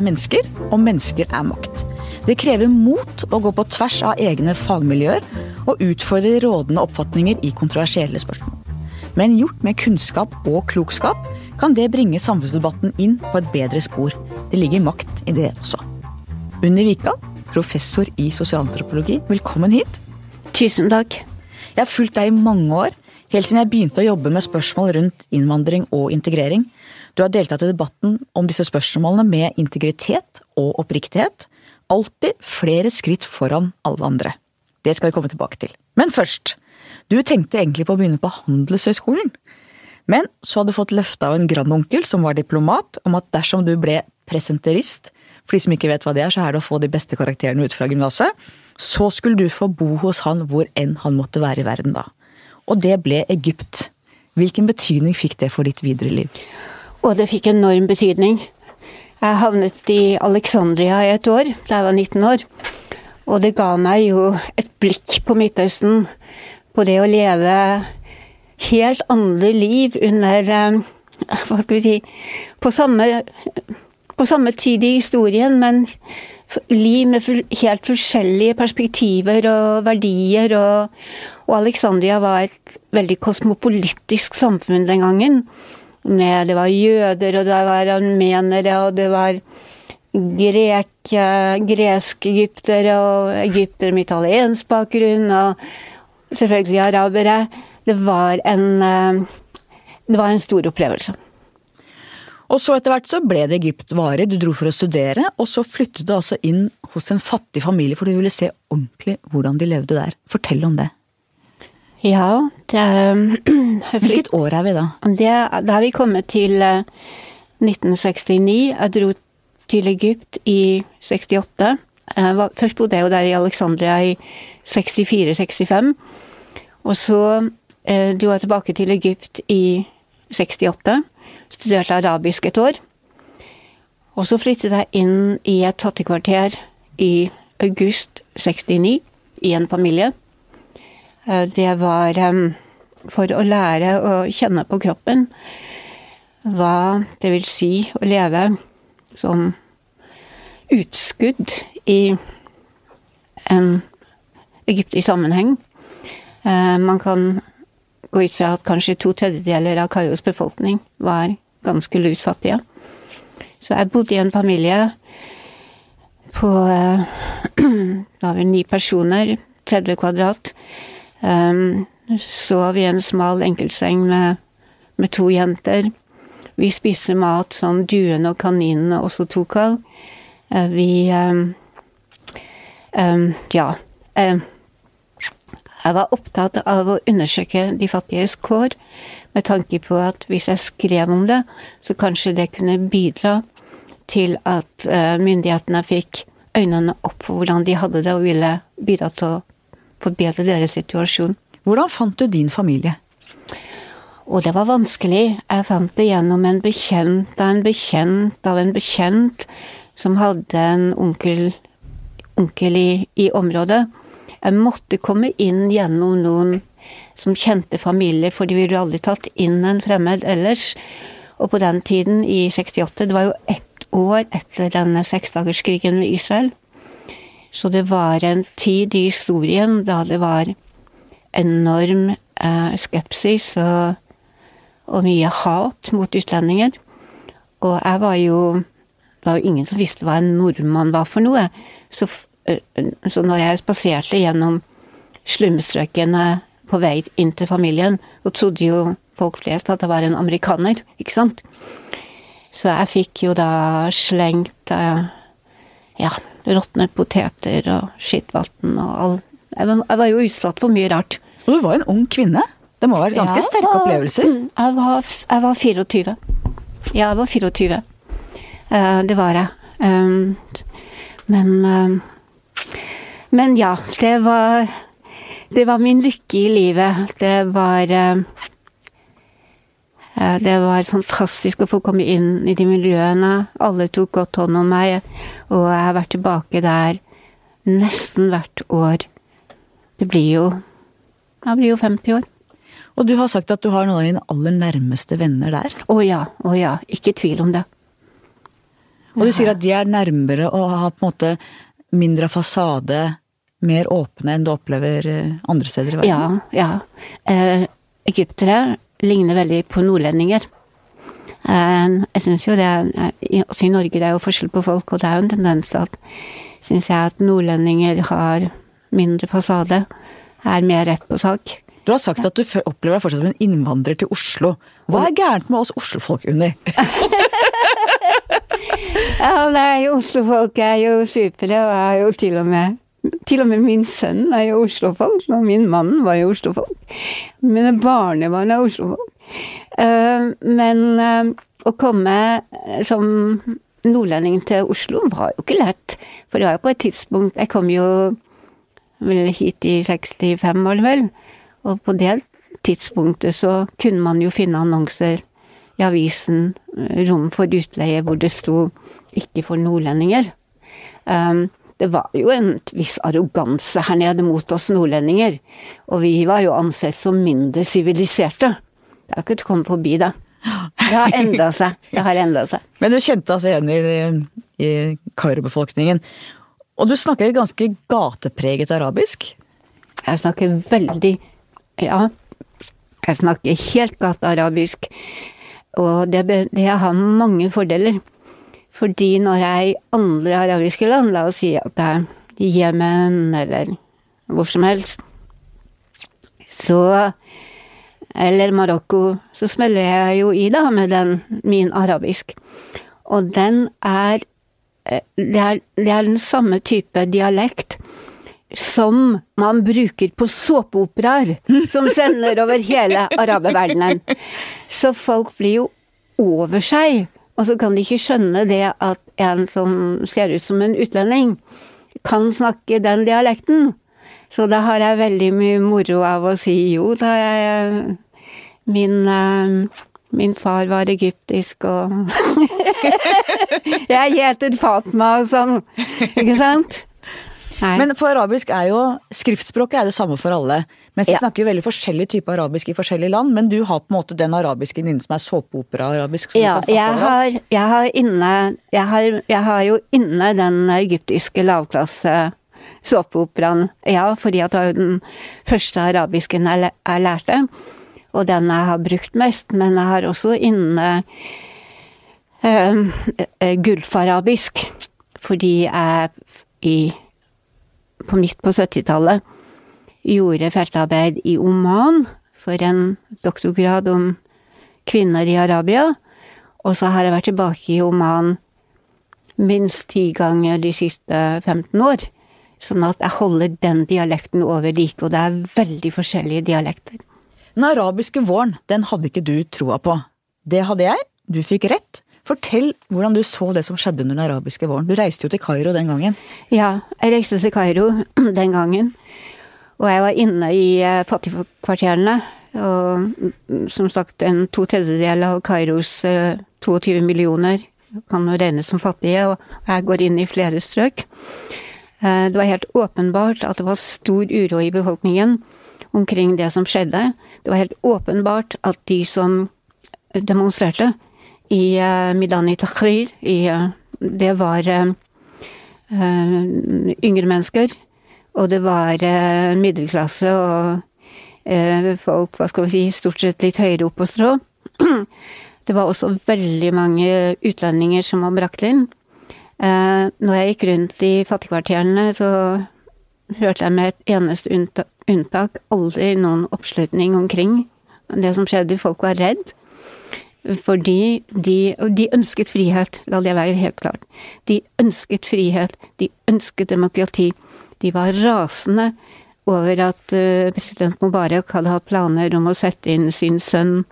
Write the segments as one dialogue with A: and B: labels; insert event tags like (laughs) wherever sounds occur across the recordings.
A: er mennesker, og mennesker er makt. Det krever mot å gå på tvers av egne fagmiljøer og utfordre rådende oppfatninger i kontroversielle spørsmål. Men gjort med kunnskap og klokskap kan det bringe samfunnsdebatten inn på et bedre spor. Det ligger makt i det også. Unni Vika, professor i sosialantropologi, velkommen hit.
B: Tusen takk.
A: Jeg har fulgt deg i mange år, helt siden jeg begynte å jobbe med spørsmål rundt innvandring og integrering. Du har deltatt i debatten om disse spørsmålene med integritet og oppriktighet. Alltid flere skritt foran alle andre. Det skal vi komme tilbake til. Men først. Du tenkte egentlig på å begynne på Handelshøyskolen. Men så hadde du fått løfte av en grandonkel som var diplomat, om at dersom du ble presenterist, for de som ikke vet hva det er, så er det å få de beste karakterene ut fra gymnaset, så skulle du få bo hos han hvor enn han måtte være i verden da. Og det ble Egypt. Hvilken betydning fikk det for ditt videre liv?
B: Og det fikk enorm betydning. Jeg havnet i Alexandria i et år, da jeg var 19 år. Og det ga meg jo et blikk på Midtøsten, på det å leve helt andre liv under eh, Hva skal vi si På samme, på samme tid i historien, men liv med helt forskjellige perspektiver og verdier. Og, og Alexandria var et veldig kosmopolitisk samfunn den gangen. Det var jøder, og det var armenere, og det var grek, gresk-egyptere og egyptere med italiensk bakgrunn, og selvfølgelig arabere. Det var en, det var en stor opplevelse.
A: Og så etter hvert så ble det Egypt varig, du dro for å studere, og så flyttet du altså inn hos en fattig familie, for du ville se ordentlig hvordan de levde der. Fortell om det.
B: Ja, det (clears throat)
A: Hvilket år er vi da?
B: Det, da har vi kommet til 1969. Jeg dro til Egypt i 68. Var, først bodde jeg jo der i Alexandria i 64-65. Og så eh, dro jeg tilbake til Egypt i 68. Studerte arabisk et år. Og så flyttet jeg inn i et fattigkvarter i august 69 i en familie. Det var for å lære å kjenne på kroppen hva det vil si å leve som utskudd i en egyptisk sammenheng. Man kan gå ut fra at kanskje to tredjedeler av Karos befolkning var ganske lutfattige. Så jeg bodde i en familie på (clears throat) Det var vel ni personer, 30 kvadrat. Um, sov i en smal enkeltseng med, med to jenter. Vi spiste mat som duene og kaninene også tok av. Uh, vi um, um, Ja. Jeg var opptatt av å undersøke de fattiges kår, med tanke på at hvis jeg skrev om det, så kanskje det kunne bidra til at uh, myndighetene fikk øynene opp for hvordan de hadde det, og ville bidra til å forbedre deres situasjon.
A: Hvordan fant du din familie?
B: Og det var vanskelig. Jeg fant det gjennom en bekjent av en bekjent av en bekjent som hadde en onkel, onkel i, i området. Jeg måtte komme inn gjennom noen som kjente familie, for de ville aldri tatt inn en fremmed ellers. Og på den tiden, i 68, det var jo ett år etter denne seksdagerskrigen med Israel. Så det var en tid i historien da det var enorm eh, skepsis og, og, mye hat mot utlendinger. Og jeg var jo Det var jo ingen som visste hva en nordmann var for noe. Så, så når jeg spaserte gjennom slumstrøkene på vei inn til familien, så trodde jo folk flest at jeg var en amerikaner, ikke sant? Så jeg fikk jo da slengt eh, ja, råtne poteter og skittvann og all jeg var, jo utsatt for mye rart.
A: Og du var en ung kvinne. Det må ha vært ganske ja, sterke opplevelser?
B: Jeg var, jeg var 24. Ja, jeg var 24. Uh, det var jeg. Men Men ja, det var Det var min lykke i livet. Det var uh, det var fantastisk å få komme inn i de miljøene. Alle tok godt hånd om meg, og jeg har vært tilbake der nesten hvert år. Det blir jo Jeg blir jo 50 år.
A: Og du har sagt at du har noen av dine aller nærmeste venner der?
B: Å ja, å ja. Ikke tvil om det.
A: Og du sier at de er nærmere og har på en måte mindre fasade, mer åpne enn du opplever eh, andre steder i
B: verden? Ja, ja. Eh, egyptere ligner veldig på nordlendinger. Eh, jeg syns jo det er Også i Norge det er jo forskjell på folk, og det er jo en tendens til at syns jeg at nordlendinger har mindre fasade, er mer rett på sak.
A: Du har sagt at du opplever deg fortsatt som en innvandrer til Oslo. Hva er gærent med oss oslofolk, Unni? (laughs) (laughs)
B: ja, er oslofolk er jo supre, og er jo til og med til og med min sønn er jo oslofolk, og min mann var jo oslofolk. Mine barnebarn er oslofolk. Uh, men uh, å komme som nordlending til Oslo var jo ikke lett. For det var jo på et tidspunkt Jeg kom jo vel hit i 65, var det vel. Og på det tidspunktet så kunne man jo finne annonser i avisen eh, Rom for utleie hvor det sto 'ikke for nordlendinger'. Um, det var jo en viss arroganse her nede mot oss nordlendinger. Og vi var jo ansett som mindre siviliserte. Det har ikke kommet forbi da. Det har endra seg. Det har endra seg. (laughs)
A: Men du kjente altså igjen i, i karbefolkningen. Og du snakker ganske gatepreget arabisk?
B: Jeg snakker veldig Ja. Jeg snakker helt gatearabisk. Og det, det har mange fordeler. Fordi når jeg i andre arabiske land, la oss si at det er Jemen eller hvor som helst, så eller Marokko, så smeller jeg jo i da med den, min arabisk. Og den er eh, det, er det er den samme type dialekt som man bruker på såpeoperaer som sender over hele araberverdenen. Så folk blir jo over seg, og så kan de ikke skjønne det at en som ser ut som en utlending, kan snakke den dialekten. Så da har jeg veldig mye moro av å si jo, da jeg Min, uh, min far var egyptisk, og (laughs) Jeg heter Fatma og sånn, ikke sant?
A: Nei. Men for arabisk er jo Skriftspråket er det samme for alle. Mens de ja. snakker jo veldig forskjellig type arabisk i forskjellige land. Men du har på en måte den arabisken inne som er såpeopera-arabisk?
B: Ja, jeg har, jeg, har inne, jeg, har, jeg har jo inne den egyptiske lavklasse såpeoperaen. Ja, fordi at det var den første arabisken jeg, jeg lærte. Og den jeg har brukt mest. Men jeg har også inne uh, gulfarabisk. Fordi jeg i på midt på 70-tallet gjorde feltarbeid i Oman for en doktorgrad om kvinner i Arabia. Og så har jeg vært tilbake i Oman minst ti ganger de siste 15 år. Sånn at jeg holder den dialekten over like, og det er veldig forskjellige dialekter.
A: Den arabiske våren, den hadde ikke du troa på. Det hadde jeg. Du fikk rett. Fortell hvordan du så det som skjedde under den arabiske våren. Du reiste jo til Kairo den gangen?
B: Ja, jeg reiste til Kairo (clears throat) den gangen. Og jeg var inne i eh, fattigkvarterene. Og mm, som sagt, en to tredjedeler av Kairos 22 eh, millioner kan jo regnes som fattige, og jeg går inn i flere strøk. Eh, det var helt åpenbart at det var stor uro i befolkningen omkring det som skjedde. Det var helt åpenbart at de som demonstrerte, i uh, Midani Tahrir. I, uh, det var uh, yngre mennesker. Og det var middelklasse og folk, hva skal vi si, stort sett litt høyere opp på strå. (clears throat) Det var også veldig mange utlendinger som var brakt inn. Når jeg gikk rundt i fattigkvarterene, så hørte jeg med et eneste unntak aldri noen oppslutning omkring det som skjedde. Folk var redd. Fordi de, de ønsket frihet, la det være helt klart. De ønsket frihet, de ønsket demokrati. De var rasende over at uh, president Mubarak hadde hatt planer om å sette inn sin sønn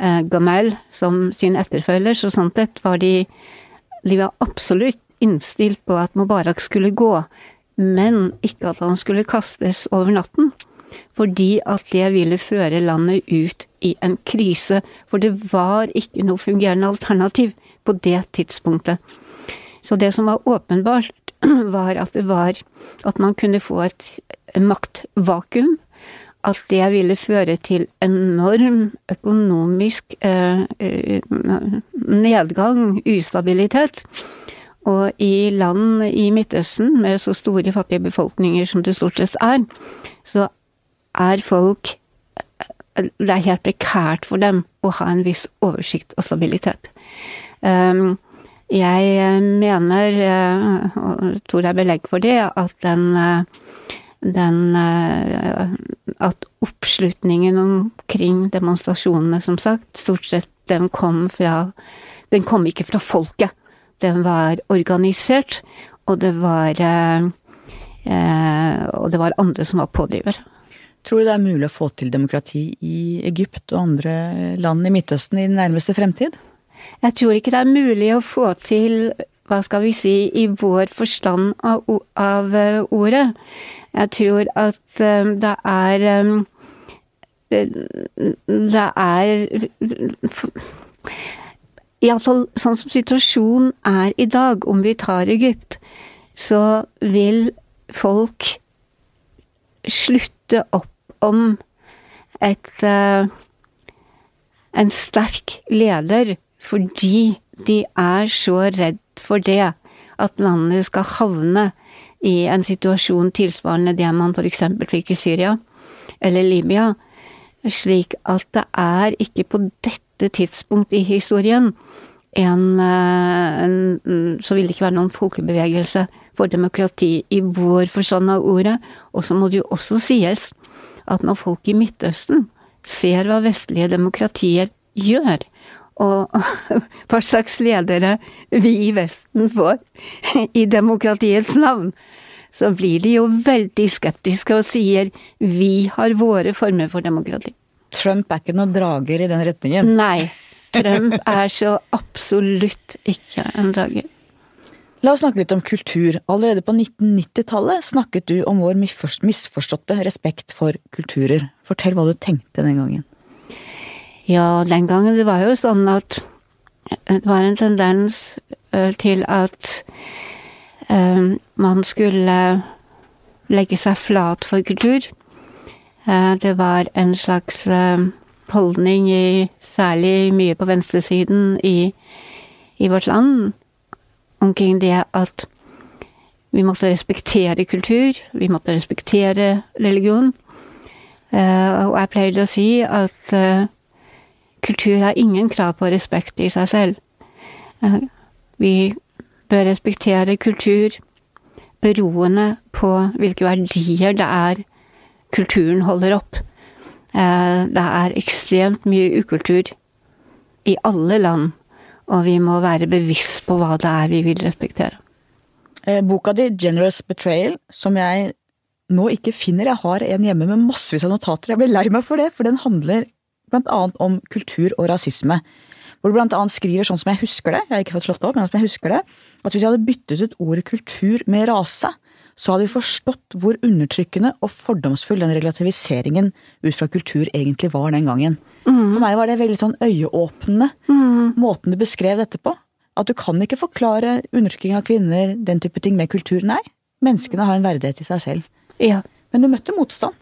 B: uh, Gamal som sin etterfølger, så sånn sett var de De var absolutt innstilt på at Mubarak skulle gå, men ikke at han skulle kastes over natten fordi at det ville føre landet ut i en krise. For det var ikke noe fungerende alternativ på det tidspunktet. Så det som var åpenbart, (clears throat) var at det var at man kunne få et maktvakuum. At det ville føre til enorm økonomisk eh, eh nedgang, ustabilitet. Og i land i Midtøsten med så store fattige befolkninger som det stort sett er, så er folk Det er helt prekært for dem å ha en viss oversikt og stabilitet. Um, jeg mener, uh, og tror det er belegg for det, at den, den At oppslutningen omkring demonstrasjonene, som sagt, stort sett den kom fra Den kom ikke fra folket. Den var organisert, og det var Og det var andre som var pådriver.
A: Tror du det er mulig å få til demokrati i Egypt og andre land i Midtøsten i den nærmeste fremtid?
B: Jeg tror ikke det er mulig å få til, hva skal vi si, i vår forstand av, av uh, ordet. Jeg tror at um, det er um, Det er Iallfall sånn som situasjonen er i dag, om vi tar Egypt, så vil folk slutte opp om et uh, en sterk leder fordi de er så redd for det at landet skal havne i en situasjon tilsvarende det man f.eks. fikk i Syria eller Libya, slik at det er ikke på dette tidspunkt i historien en, eh, en Så vil det ikke være noen folkebevegelse for demokrati i vår forstand av ordet. Og så må det jo også sies at når folk i Midtøsten ser hva vestlige demokratier gjør, og (laughs) hva slags ledere vi i Vesten får (laughs) i demokratiets navn, så blir de jo veldig skeptiske og sier vi har våre former for demokrati.
A: Trump er ikke noen drager i den retningen?
B: Nei. Trump er så absolutt ikke en drager.
A: La oss snakke litt om kultur. Allerede på 1990-tallet snakket du om vår misforståtte respekt for kulturer. Fortell hva du tenkte den gangen.
B: Ja, den gangen det var jo sånn at det var en tendens uh, til at uh, man skulle legge seg flat for kultur. Det var en slags holdning i særlig mye på venstresiden i, i vårt land omkring det at vi måtte respektere kultur, vi måtte respektere religion. Uh, og jeg pleide å si at uh, kultur har ingen krav på respekt i seg selv. Uh, vi bør respektere kultur beroende på hvilke verdier det er kulturen holder opp. det er ekstremt mye ukultur i alle land og vi må være bevisst på hva det er vi vil respektere.
A: Eh, boka di, 'Generous Betrayal', som jeg nå ikke finner, jeg har en hjemme med massevis av notater, jeg blir lei meg for det, for den handler annet om kultur og rasisme. Hvor du annet skriver sånn som jeg husker det, jeg har ikke fått slått opp, men som jeg husker det, at hvis jeg hadde byttet ut ordet kultur med rase, så hadde vi forstått hvor undertrykkende og fordomsfull den relativiseringen ut fra kultur egentlig var den gangen. Mm. For meg var det veldig sånn øyeåpnende, mm. måten du beskrev dette på. At du kan ikke forklare undertrykking av kvinner, den type ting, med kultur. Nei, menneskene har en verdighet i seg selv.
B: Ja.
A: Men du møtte motstand?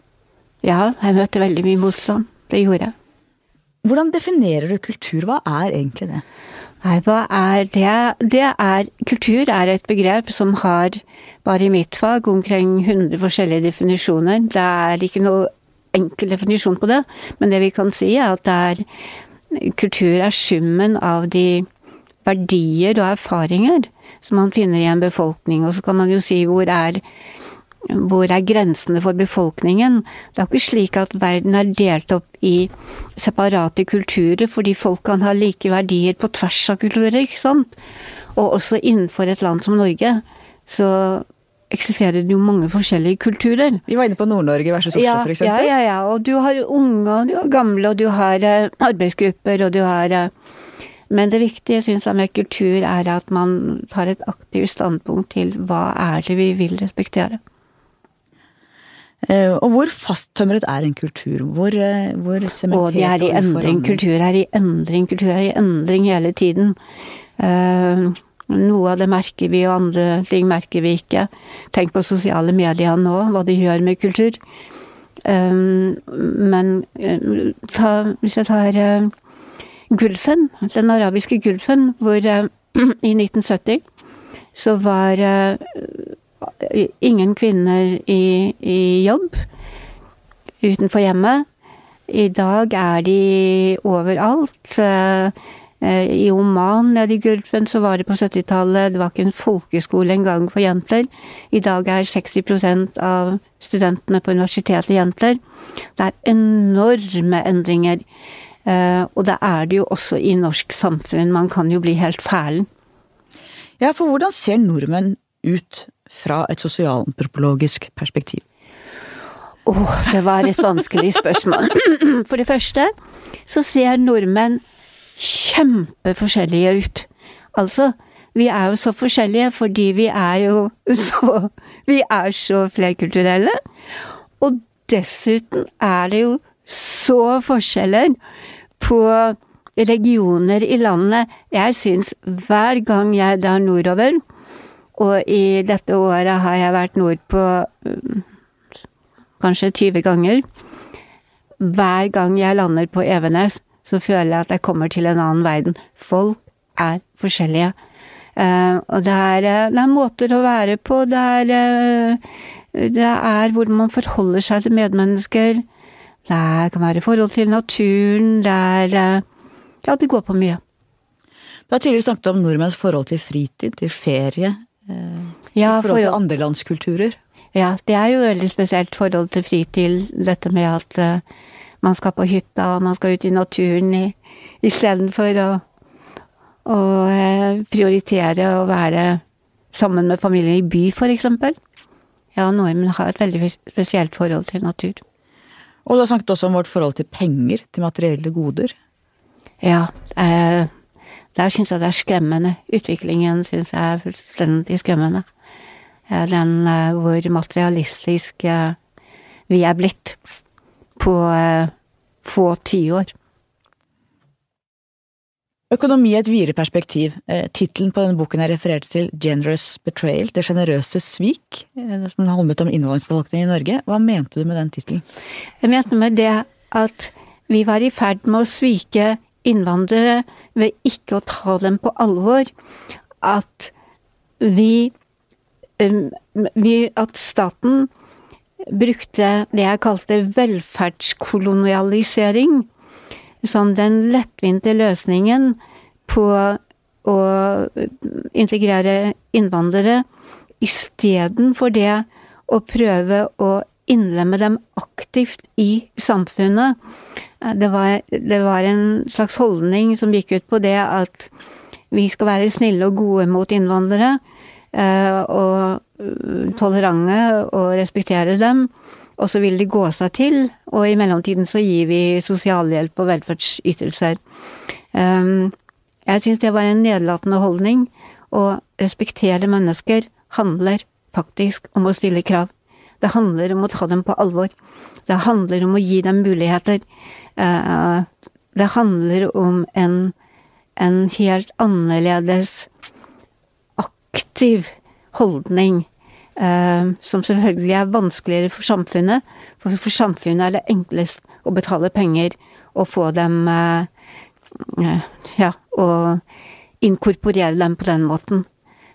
B: Ja, jeg møtte veldig mye motstand. Det gjorde jeg.
A: Hvordan definerer du kultur? Hva er egentlig det?
B: Nei, hva er det? Det er Kultur er et begrep som har, bare i mitt fag, omkring 100 forskjellige definisjoner. Det er ikke noe enkel definisjon på det, men det vi kan si er at er Kultur er summen av de verdier og erfaringer som man finner i en befolkning, og så kan man jo si hvor er hvor er grensene for befolkningen? Det er jo ikke slik at verden er delt opp i separate kulturer, fordi folk kan ha like verdier på tvers av kulturer, ikke sant? Og også innenfor et land som Norge, så eksisterer det jo mange forskjellige kulturer.
A: Vi var inne på Nord-Norge versus Oslo,
B: ja,
A: eksempel.
B: Ja, ja, ja. Og du har unge, og du har gamle, og du har uh, arbeidsgrupper, og du har uh, Men det viktige, syns jeg, med kultur er at man tar et aktivt standpunkt til hva er det vi vil respektere.
A: Uh, og hvor fasttømret er en kultur? Hvor, hvor sementert
B: og det er i endring. Kultur er i endring. Kultur er i endring hele tiden. Uh, noe av det merker vi, og andre ting merker vi ikke. Tenk på sosiale medier nå, hva de gjør med kultur. Men ta, hvis jeg tar Gulfen, den arabiske Gulfen, hvor (clears throat) i 1970 så var ingen kvinner i, i, jobb utenfor hjemmet. I dag er de overalt. Uh, i Oman nede i Gulfen så var det på 70-tallet, det var ikke en folkeskole engang for jenter. I dag er 60% av studentene på universitetet jenter. Det er enorme endringer. Uh, og det er det jo også i norsk samfunn. Man kan jo bli helt fælen.
A: Ja, for hvordan ser nordmenn ut fra et sosialantropologisk perspektiv?
B: Åh, oh, det var et vanskelig spørsmål. (clears throat) For det første så ser nordmenn kjempeforskjellige ut. Altså, vi er jo så forskjellige fordi vi er jo (laughs) så Vi er så flerkulturelle. Og dessuten er det jo så forskjeller på regioner i landet. Jeg syns hver gang jeg drar nordover, og i dette året har jeg vært nordpå mm, kanskje 20 ganger, hver gang jeg lander på Evenes, så føler jeg at jeg kommer til en annen verden. Folk er forskjellige. Uh, og det er, eh, det er, måter å være på, det er, uh, det er hvordan man forholder seg til medmennesker. Det kan være forhold til naturen, det er Ja, det går på mye.
A: Du har tidligere snakket om nordmenns forhold til fritid, til ferie, ja, forhold til andre landskulturer.
B: Ja, det er jo veldig spesielt forhold til fritid, dette med at man skal på hytta, og man skal ut i naturen istedenfor å, å eh, prioritere å være sammen med familien i by, eksempel. Ja, nordmenn har et veldig spesielt forhold til natur.
A: Og du har snakket også om vårt forhold til penger, til materielle goder.
B: Ja, eh, der syns jeg det er skremmende. Utviklingen syns jeg er fullstendig skremmende. Eh, den eh, hvor materialistisk eh, vi er blitt på få tiår.
A: Økonomi i et videre perspektiv. Tittelen på denne boken jeg refererte til, Generous Betrayal, Det sjenerøse svik, som handlet om innvandringsbefolkningen i Norge. Hva mente du med den tittelen?
B: Jeg mente med det at vi var i ferd med å svike innvandrere ved ikke å ta dem på alvor. At vi, um, vi At staten brukte det jeg kalte velferdskolonialisering som den lettvinte løsningen på å integrere innvandrere, istedenfor det å prøve å innlemme dem aktivt i samfunnet. Det var, det var en slags holdning som gikk ut på det at vi skal være snille og gode mot innvandrere, eh, og tolerante og respektere dem. Og så vil de gå seg til, og i mellomtiden så gir vi sosialhjelp og velferdsytelser. Jeg syns det var en nedlatende holdning. Å respektere mennesker handler faktisk om å stille krav. Det handler om å ta dem på alvor. Det handler om å gi dem muligheter. Uh, det handler om en, en helt annerledes aktiv holdning Uh, som selvfølgelig er vanskeligere for samfunnet. For for samfunnet er det enklest å betale penger og få dem uh, Ja, og inkorporere dem på den måten.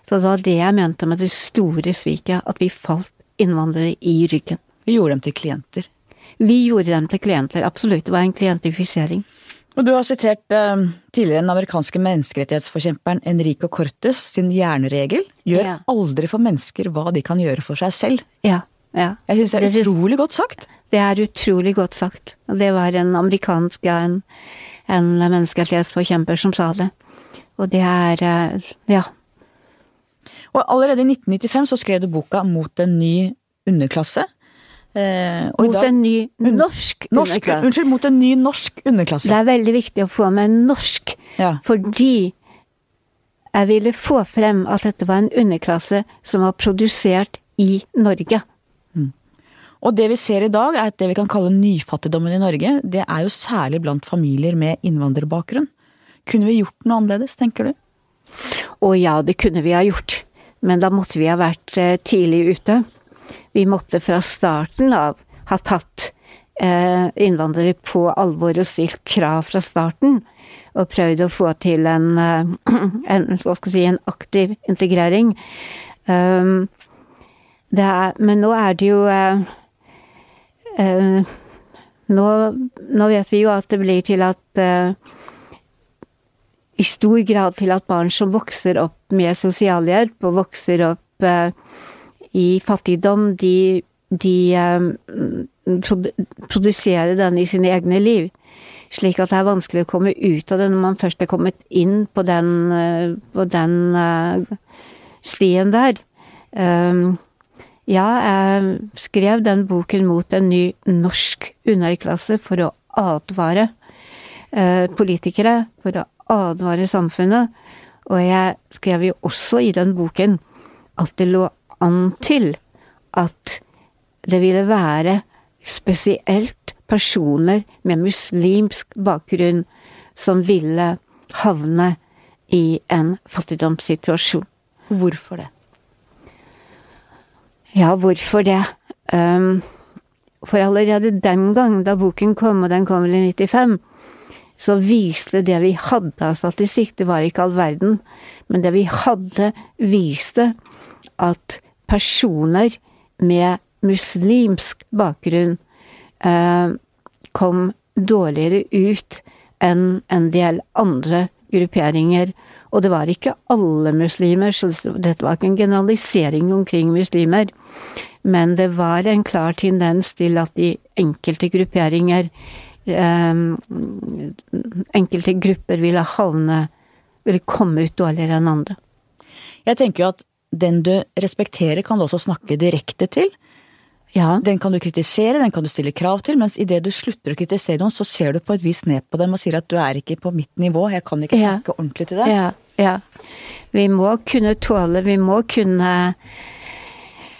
B: Så det var det jeg mente med det store sviket, at vi falt innvandrere i ryggen.
A: Vi gjorde dem til klienter?
B: Vi gjorde dem til klienter, absolutt. Det var en klientifisering.
A: Og du har sitert eh, tidligere den amerikanske menneskerettighetsforkjemperen Enrico Cortes sin jernregel. Gjør ja. aldri for mennesker hva de kan gjøre for seg selv.
B: Ja, ja.
A: Jeg syns det er utrolig godt sagt.
B: Det er utrolig godt sagt. Og det var en amerikansk, ja, en, en menneskerettighetsforkjemper som sa det. Og det er eh, ja.
A: Og allerede i 1995 så skrev du boka Mot en ny underklasse.
B: Eh, mot dag, en ny norsk,
A: norsk underklasse. Unnskyld, mot en ny norsk underklasse.
B: Det er veldig viktig å få med norsk, ja. fordi jeg ville få frem at dette var en underklasse som var produsert i Norge. Mm.
A: Og det vi ser i dag, er at det vi kan kalle nyfattigdommen i Norge, det er jo særlig blant familier med innvandrerbakgrunn. Kunne vi gjort noe annerledes, tenker du?
B: Å ja, det kunne vi ha gjort. Men da måtte vi ha vært eh, tidlig ute. Vi måtte fra starten av ha tatt eh, innvandrere på alvor og stilt krav fra starten. Og prøvd å få til en, eh, (clears throat) en, hva skal si, en aktiv integrering. Um, er, men nå er det jo nå, nå, vet vi jo at det blir til at I stor grad til at barn som vokser opp med sosialhjelp og vokser opp i fattigdom, de, de produserer den i sine egne liv. Slik at det er vanskelig å komme ut av det når man først er kommet inn på den, på den stien der. Um, ja, jeg skrev den boken mot en ny norsk underklasse for å advare uh, politikere, for å advare samfunnet. Og jeg skrev jo også i den boken at det lå an til at det ville være spesielt personer med muslimsk bakgrunn som ville havne i en fattigdomssituasjon.
A: Hvorfor det?
B: Ja, hvorfor det? Um, for allerede den gang, da boken kom, og den kom vel i 95, så viste det vi hadde av statistikk, det var ikke all verden, men det vi hadde, viste at personer med muslimsk bakgrunn eh, kom dårligere ut enn en del andre grupperinger og det var ikke alle muslimer, så dette var ikke en generalisering omkring muslimer. Men det var en klar tendens til at de enkelte grupperinger Enkelte grupper ville havne Ville komme ut dårligere enn andre.
A: Jeg tenker jo at den du respekterer, kan du også snakke direkte til. Ja. Den kan du kritisere, den kan du stille krav til, mens idet du slutter å kritisere noen, så ser du på et vis ned på dem og sier at du er ikke på mitt nivå, jeg kan ikke snakke ja. ordentlig til deg.
B: Ja, ja. Vi må kunne tåle, vi må kunne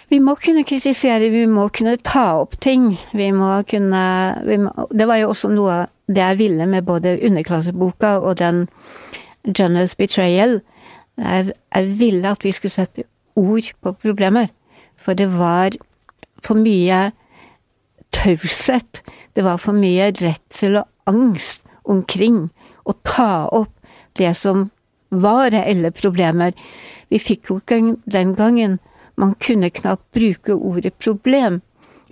B: vi må kunne kritisere, vi må kunne ta opp ting. Vi må kunne vi må, Det var jo også noe det jeg ville med både underklasseboka og den Generous Betrayal. Jeg, jeg ville at vi skulle sette ord på problemer. For det var for mye taushet. Det var for mye redsel og angst omkring å ta opp det som var reelle problemer. Vi fikk jo ikke den gangen Man kunne knapt bruke ordet problem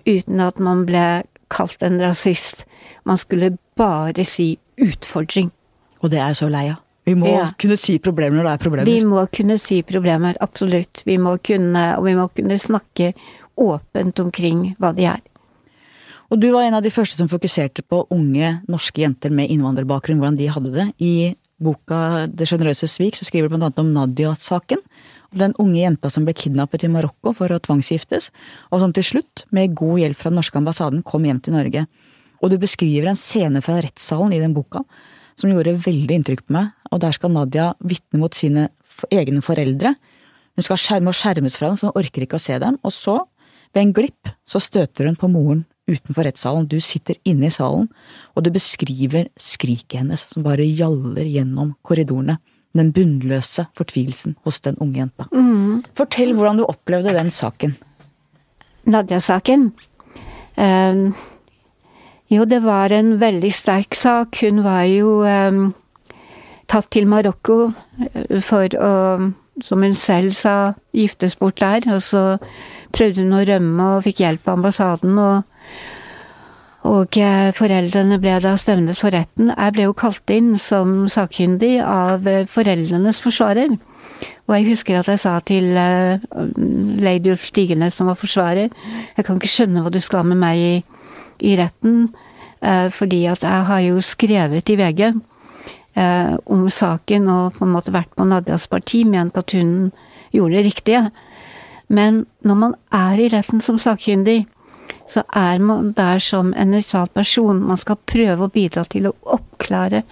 B: uten at man ble kalt en rasist. Man skulle bare si utfordring.
A: Og det er jeg så lei av. Vi må ja. kunne si problemer når det er problemer.
B: Vi må kunne si problemer, absolutt. Vi må kunne, og vi må kunne snakke åpent omkring hva de er.
A: Og du var en av de første som fokuserte på unge norske jenter med innvandrerbakgrunn, hvordan de hadde det. I boka Det sjenerøse svik så skriver du blant annet om Nadia-saken. Den unge jenta som ble kidnappet i Marokko for å tvangsgiftes, og som til slutt, med god hjelp fra den norske ambassaden, kom hjem til Norge. Og du beskriver en scene fra rettssalen i den boka som gjorde veldig inntrykk på meg, og der skal Nadia vitne mot sine egne foreldre. Hun skal skjerme og skjermes fra dem, for hun orker ikke å se dem, og så ved en glipp så støter hun på moren utenfor rettssalen, du sitter inne i salen, og du beskriver skriket hennes som bare gjaller gjennom korridorene. Den bunnløse fortvilelsen hos den unge jenta. Mm. Fortell hvordan du opplevde den saken.
B: Nadia-saken? Um, jo, det var en veldig sterk sak. Hun var jo um, tatt til Marokko eh, for å, som hun selv sa, giftes bort der. Og så prøvde hun å rømme og fikk hjelp av ambassaden. og, og eh, foreldrene ble da stevnet for retten. Jeg ble jo kalt inn som sakkyndig av eh, foreldrenes forsvarer. Og jeg husker at jeg sa til uh, lady Ulf Stigenes, som var forsvarer, jeg kan ikke skjønne hva du skal med meg i, i retten, uh, fordi at jeg har jo skrevet i VG om saken og på en måte vært på Nadias parti, ment at hun gjorde det riktige. Men når man er i retten som sakkyndig, så er man der som en nøytral person. Man skal prøve å bidra til å oppklare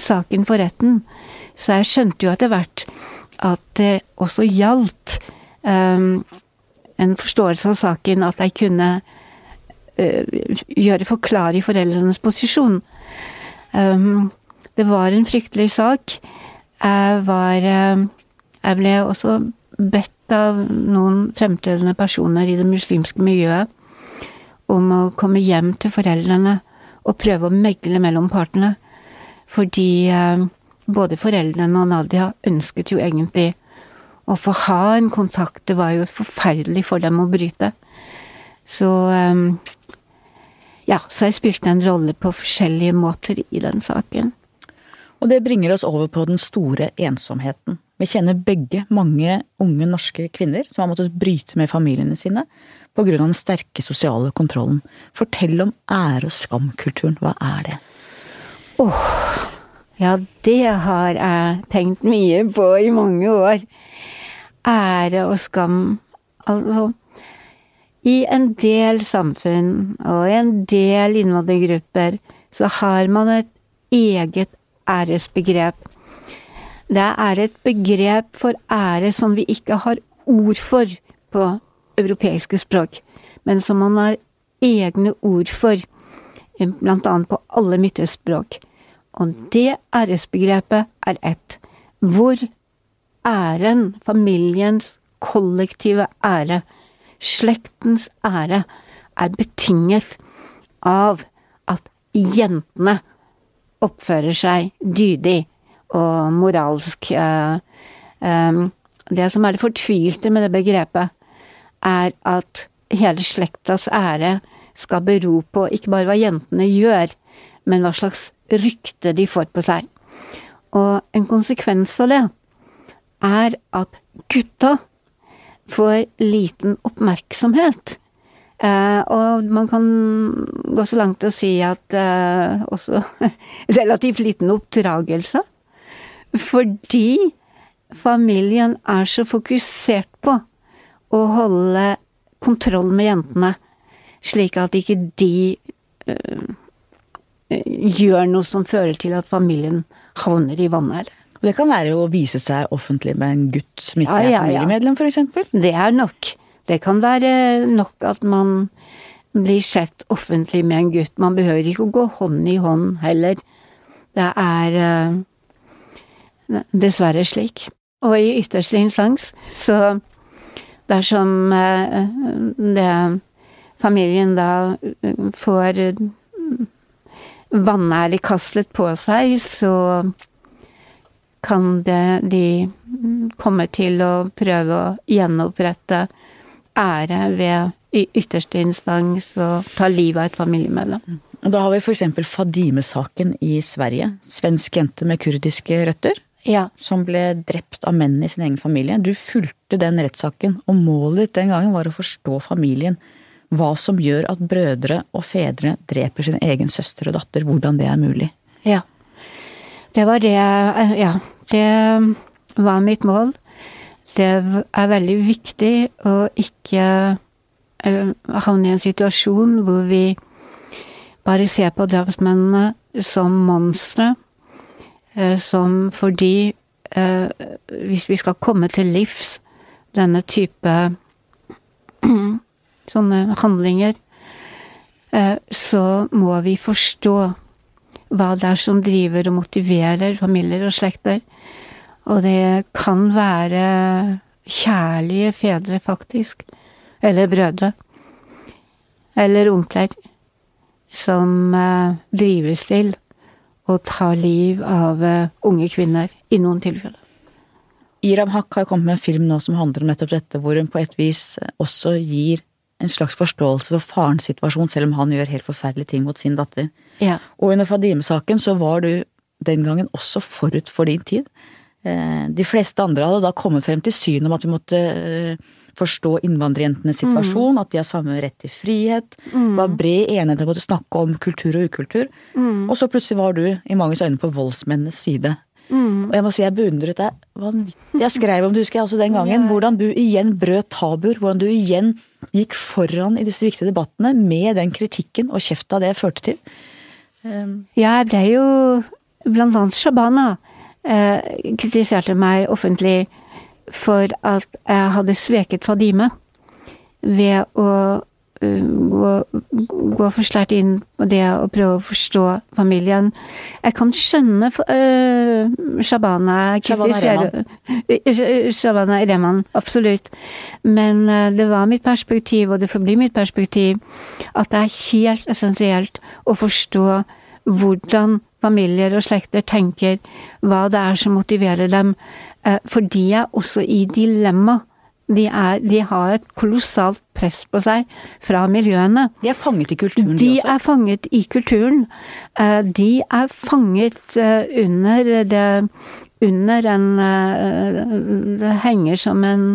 B: saken for retten. Så jeg skjønte jo etter hvert at det også hjalp um, en forståelse av saken at jeg kunne uh, gjøre forklare i foreldrenes posisjon. Um, det var en fryktelig sak. Jeg var uh, Jeg ble også bedt av noen fremtredende personer i det muslimske miljøet om å komme hjem til foreldrene og prøve å megle mellom partene. Fordi eh, både foreldrene og Nadia ønsket jo egentlig å få ha en kontakt. Det var jo forferdelig for dem å bryte. Så eh, ja, så jeg spilte en rolle på forskjellige måter i den saken.
A: Og det bringer oss over på den store ensomheten. Vi kjenner begge mange unge norske kvinner som har måttet bryte med familiene sine av den sterke sosiale kontrollen. Fortell om ære- og skamkulturen. Hva er det?
B: Åh, oh, ja, det har jeg tenkt mye på i mange år. Ære og skam. Altså, i en del samfunn og i en del innvandrergrupper så har man et eget æresbegrep. Det er et begrep for ære som vi ikke har ord for på europeiske språk, men som man har egne ord for, blant annet på alle midtøstspråk. Og det æresbegrepet er ett, hvor æren, familiens kollektive ære, slektens ære, er betinget av at jentene oppfører seg dydig og moralsk. Eh, eh, det som er det fortvilte med det begrepet, er at hele slektas ære skal bero på ikke bare hva jentene gjør, men hva slags rykte de får på seg. Og en konsekvens av det er at gutta får liten oppmerksomhet. Eh, og man kan gå så langt til å si at eh, også (laughs) relativt liten oppdragelse. Fordi familien er så fokusert på å holde kontroll med jentene, slik at ikke de øh, gjør noe som fører til at familien havner i vanære.
A: Det kan være å vise seg offentlig med en gutt som ikke ja, ja, er familiemedlem, ja. f.eks.?
B: Det er nok. Det kan være nok at man blir sett offentlig med en gutt. Man behøver ikke å gå hånd i hånd heller. Det er uh, dessverre slik. Og i ytterste instans, så dersom det familien da eh, får vanærlig kastet på seg, så kan det de komme til å prøve å gjenopprette ære ved i ytterste instans å ta livet av et familiemedlem.
A: Da har vi f.eks. Fadime-saken i Sverige. Svensk jente med kurdiske røtter.
B: Ja.
A: Som ble drept av menn i sin egen familie. Du fulgte den rettssaken, og målet ditt den gangen var å forstå familien. Hva som gjør at brødre og fedre dreper sin egen søster og datter. Hvordan det er mulig.
B: Ja. Det var det Ja. Det var mitt mål det er veldig viktig å ikke uh, havne i en situasjon hvor vi bare ser på drapsmennene som monstre, som fordi uh, Hvis vi skal komme til livs denne type (clears throat) sånne handlinger, så må vi forstå hva det er som driver og motiverer familier og slekter. Og det kan være kjærlige fedre, faktisk. Eller brødre. Eller onkler. Som drives til å ta liv av uh, unge kvinner, i noen tilfeller.
A: Iram Haq har kommet med en film nå som handler om nettopp dette, hvor hun på et vis også gir en slags forståelse for farens situasjon, selv om han gjør helt forferdelige ting mot sin datter.
B: Ja.
A: Og under Fadime-saken så var du den gangen også forut for din tid. Eh, de fleste andre hadde da kommet frem til synet om at vi måtte eh, forstå innvandrerjentenes situasjon, mm. at de har samme rett til frihet. Mm. var bred enighet om å snakke om kultur og ukultur. Mm. Og så plutselig var du i manges øyne på voldsmennenes side. Mm. Og jeg må si jeg beundret deg vanvittig. Jeg skrev om du husker jeg også den gangen, hvordan du igjen brøt tabuer. Hvordan du igjen gikk foran i disse viktige debattene med den kritikken og kjefta det førte til.
B: Um. Ja, det er jo blant annet Shabana eh, kritiserte meg offentlig for at jeg hadde sveket Fadime ved å gå, gå for sterkt inn på det å prøve å forstå familien. Jeg kan skjønne uh, Shabana kritisere Shabana Rehman, absolutt. Men det var mitt perspektiv, og det forblir mitt perspektiv, at det er helt essensielt å forstå hvordan familier og slekter tenker, hva det er som motiverer dem. Uh, for de er også i dilemma de, er, de, har et kolossalt press på seg fra miljøene.
A: De er fanget i kulturen,
B: de, de også? er fanget i kulturen. Eh, de er fanget eh, under det Under en eh, Det henger som en,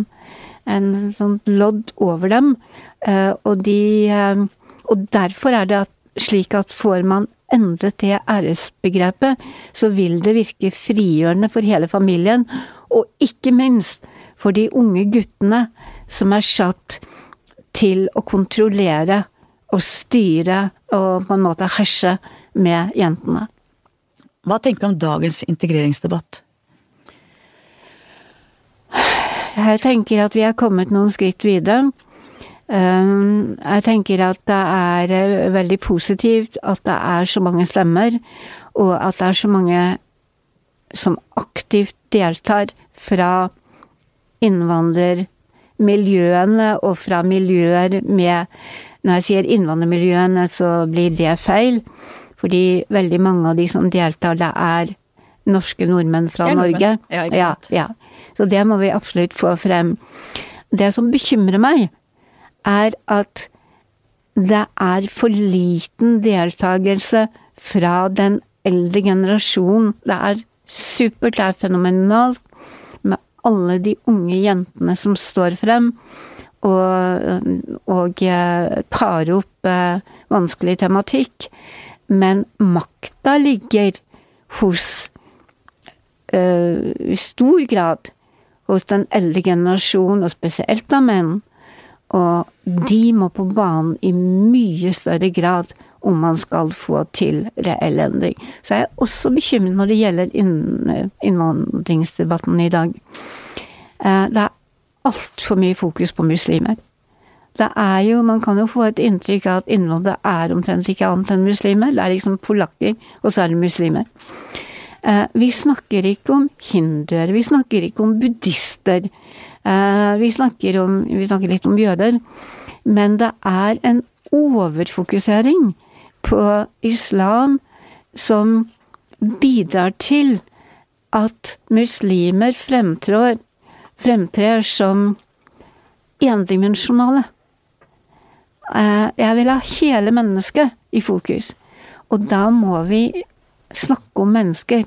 B: en sånn lodd over dem. Og de Og derfor er det at, slik at får man endret det æresbegrepet, så vil det virke frigjørende for hele familien. Og ikke minst for de unge guttene som er satt til å kontrollere og styre og på en måte herse med jentene.
A: Hva tenker du om dagens integreringsdebatt?
B: Jeg tenker at vi er kommet noen skritt videre. Um, jeg tenker at det er eh, veldig positivt at det er så mange stemmer, og at det er så mange som aktivt deltar fra innvandrermiljøene og fra miljøer med Når jeg sier innvandrermiljøene, så blir det feil. Fordi veldig mange av de som deltar, det er norske nordmenn fra Norge.
A: Ja, ikke sant.
B: Ja, ja. Så det må vi absolutt få frem. Det som bekymrer meg, er at det er for liten deltakelse fra den eldre generasjon. Det er supert, det er fenomenalt med alle de unge jentene som står frem og, og eh, tar opp eh, vanskelig tematikk. Men makta ligger hos uh, i stor grad hos den eldre generasjon, og spesielt av menn. Og de må på banen i mye større grad om man skal få til reell endring. Så jeg er også bekymret når det gjelder innvandringsdebatten i dag. Eh, det er altfor mye fokus på muslimer. Det er jo, Man kan jo få et inntrykk av at innvandrere er omtrent ikke annet enn muslimer. Det er liksom polakker, og så er det muslimer. Eh, vi snakker ikke om hinduer, vi snakker ikke om buddhister. Eh, vi snakker, om, vi snakker litt om jøder. Men det er en overfokusering på islam som bidrar til at muslimer fremtrår, fremtrer som endimensjonale. Eh, jeg vil ha hele mennesket i fokus. Og da må vi snakke om mennesker,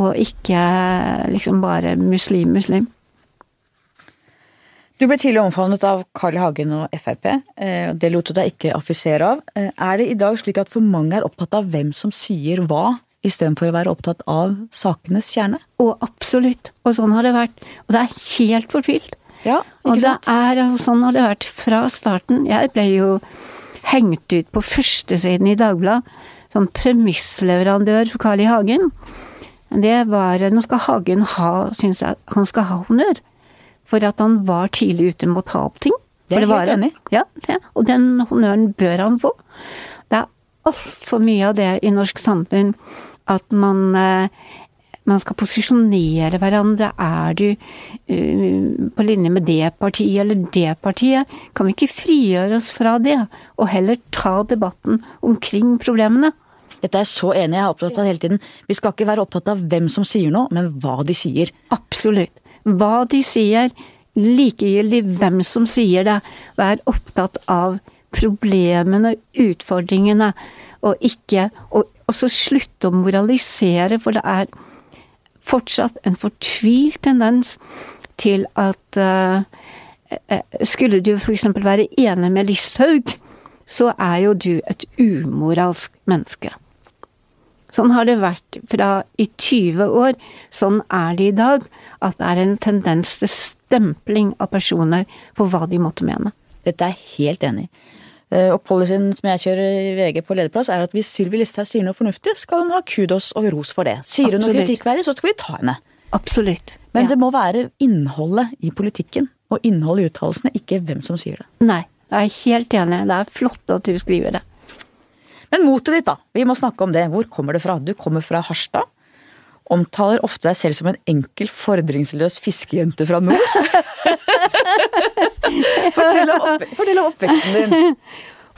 B: og ikke liksom bare muslim, muslim.
A: Du ble tidlig omfavnet av Carl I. Hagen og Frp. Eh, det lot du deg ikke affisere av. Eh, er det i dag slik at for mange er opptatt av hvem som sier hva, istedenfor å være opptatt av sakenes kjerne?
B: Å, absolutt. Og sånn har det vært. Og det er helt fortvilt.
A: Ja,
B: og sant? Er, altså, sånn har det vært fra starten. Jeg ble jo hengt ut på førstesiden i Dagbladet som premissleverandør for Carl I. Hagen. Det var Nå skal Hagen ha, syns jeg, han skal ha honnør for at han var tidlig ute med å ta opp ting.
A: Det er jeg helt enig
B: Ja, det, og den honnøren bør han få. Det er altfor mye av det i norsk samfunn at man, eh, man skal posisjonere hverandre. Er du uh, på linje med det partiet eller det partiet? Kan vi ikke frigjøre oss fra det, og heller ta debatten omkring problemene?
A: Dette er jeg så enig jeg er opptatt av hele tiden. Vi skal ikke være opptatt av hvem som sier noe, men hva de sier.
B: Absolutt hva de sier, likegyldig hvem som sier det. Vær opptatt av problemene, utfordringene, og ikke Og så slutte å moralisere, for det er fortsatt en fortvilt tendens til at uh, Skulle du f.eks. være enig med Listhaug, så er jo du et umoralsk menneske. Sånn har det vært fra i 20 år. Sånn er det i dag at det er en tendens til stempling av personer for hva de måtte mene.
A: Dette er jeg helt enig i. Eh, og policyen som jeg kjører i VG på lederplass, er at hvis Sylvi Listhaug sier noe fornuftig, skal hun ha kudos og ros for det. Sier hun noe kritikkverdig, så skal vi ta henne.
B: Absolutt.
A: Men ja. det må være innholdet i politikken og innholdet i uttalelsene, ikke hvem som sier det.
B: Nei. Jeg er helt enig. Det er flott at du skriver det.
A: Men motet ditt, da. Vi må snakke om det. Hvor kommer det fra? Du kommer fra Harstad. Omtaler ofte deg selv som en enkel, fordringsløs fiskejente fra nord. (laughs) fortell, om opp, fortell om oppveksten din.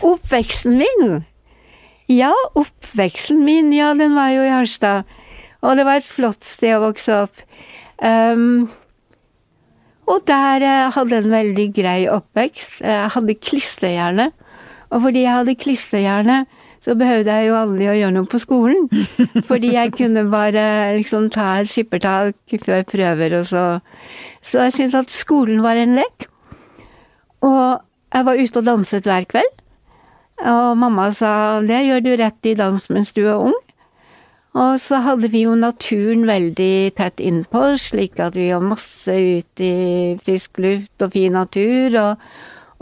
B: Oppveksten min? Ja, oppveksten min, ja, den var jo i Harstad. Og det var et flott sted å vokse opp. Um, og der jeg hadde en veldig grei oppvekst. Jeg hadde klisterhjerne. Og fordi jeg hadde klisterhjerne, så behøvde jeg jo aldri å gjøre noe på skolen. (laughs) Fordi jeg kunne bare liksom ta et skippertak før prøver og så Så jeg syntes at skolen var en lek. Og jeg var ute og danset hver kveld. Og mamma sa det gjør du rett i dans mens du er ung. Og så hadde vi jo naturen veldig tett innpå, slik at vi var masse ute i frisk luft og fin natur. Og,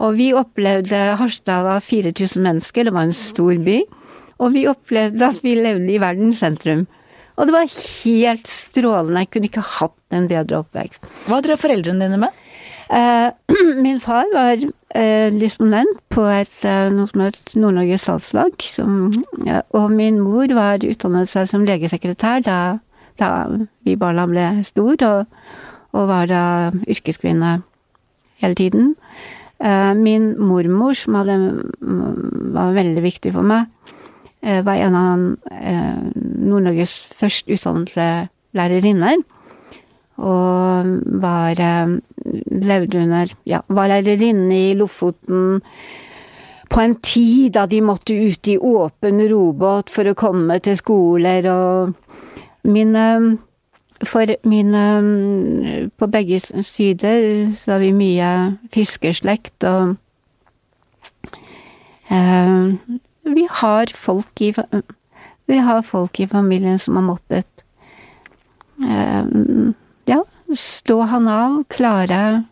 B: og vi opplevde Harstad var 4000 mennesker, det var en stor by. Og vi opplevde at vi levde i verdens sentrum. Og det var helt strålende. Jeg kunne ikke hatt en bedre oppvekst.
A: Hva drev foreldrene dine med?
B: Eh, (clears throat) min far var eh, disponent på et, eh, noe som het Nord-Norge Salgslag. Ja, og min mor var utdannet seg som legesekretær da, da vi barna ble stor, og, og var da yrkeskvinne hele tiden. Eh, min mormor, som hadde, var veldig viktig for meg, eh, var en av eh, Nord-Norges først utdannede lærerinner. Og var levde under Ja, var lærerinne i Lofoten på en tid da de måtte ut i åpen robåt for å komme til skoler, og mine For mine På begge sider så har vi mye fiskeslekt og eh, vi har i Vi har folk i familien som har måttet eh, ja, stå han av, klare,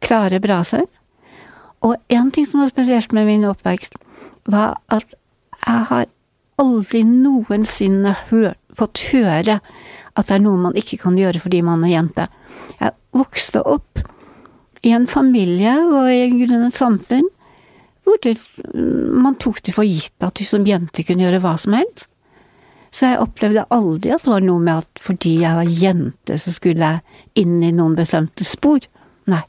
B: klare braser. Og en ting som var spesielt med min oppvekst, var at jeg har aldri noensinne hør, fått høre at det er noe man ikke kan gjøre fordi man er jente. Jeg vokste opp i en familie og i et samfunn hvor det, man tok det for gitt at du som jente kunne gjøre hva som helst. Så jeg opplevde aldri at det var noe med at fordi jeg var jente, så skulle jeg inn i noen bestemte spor. Nei.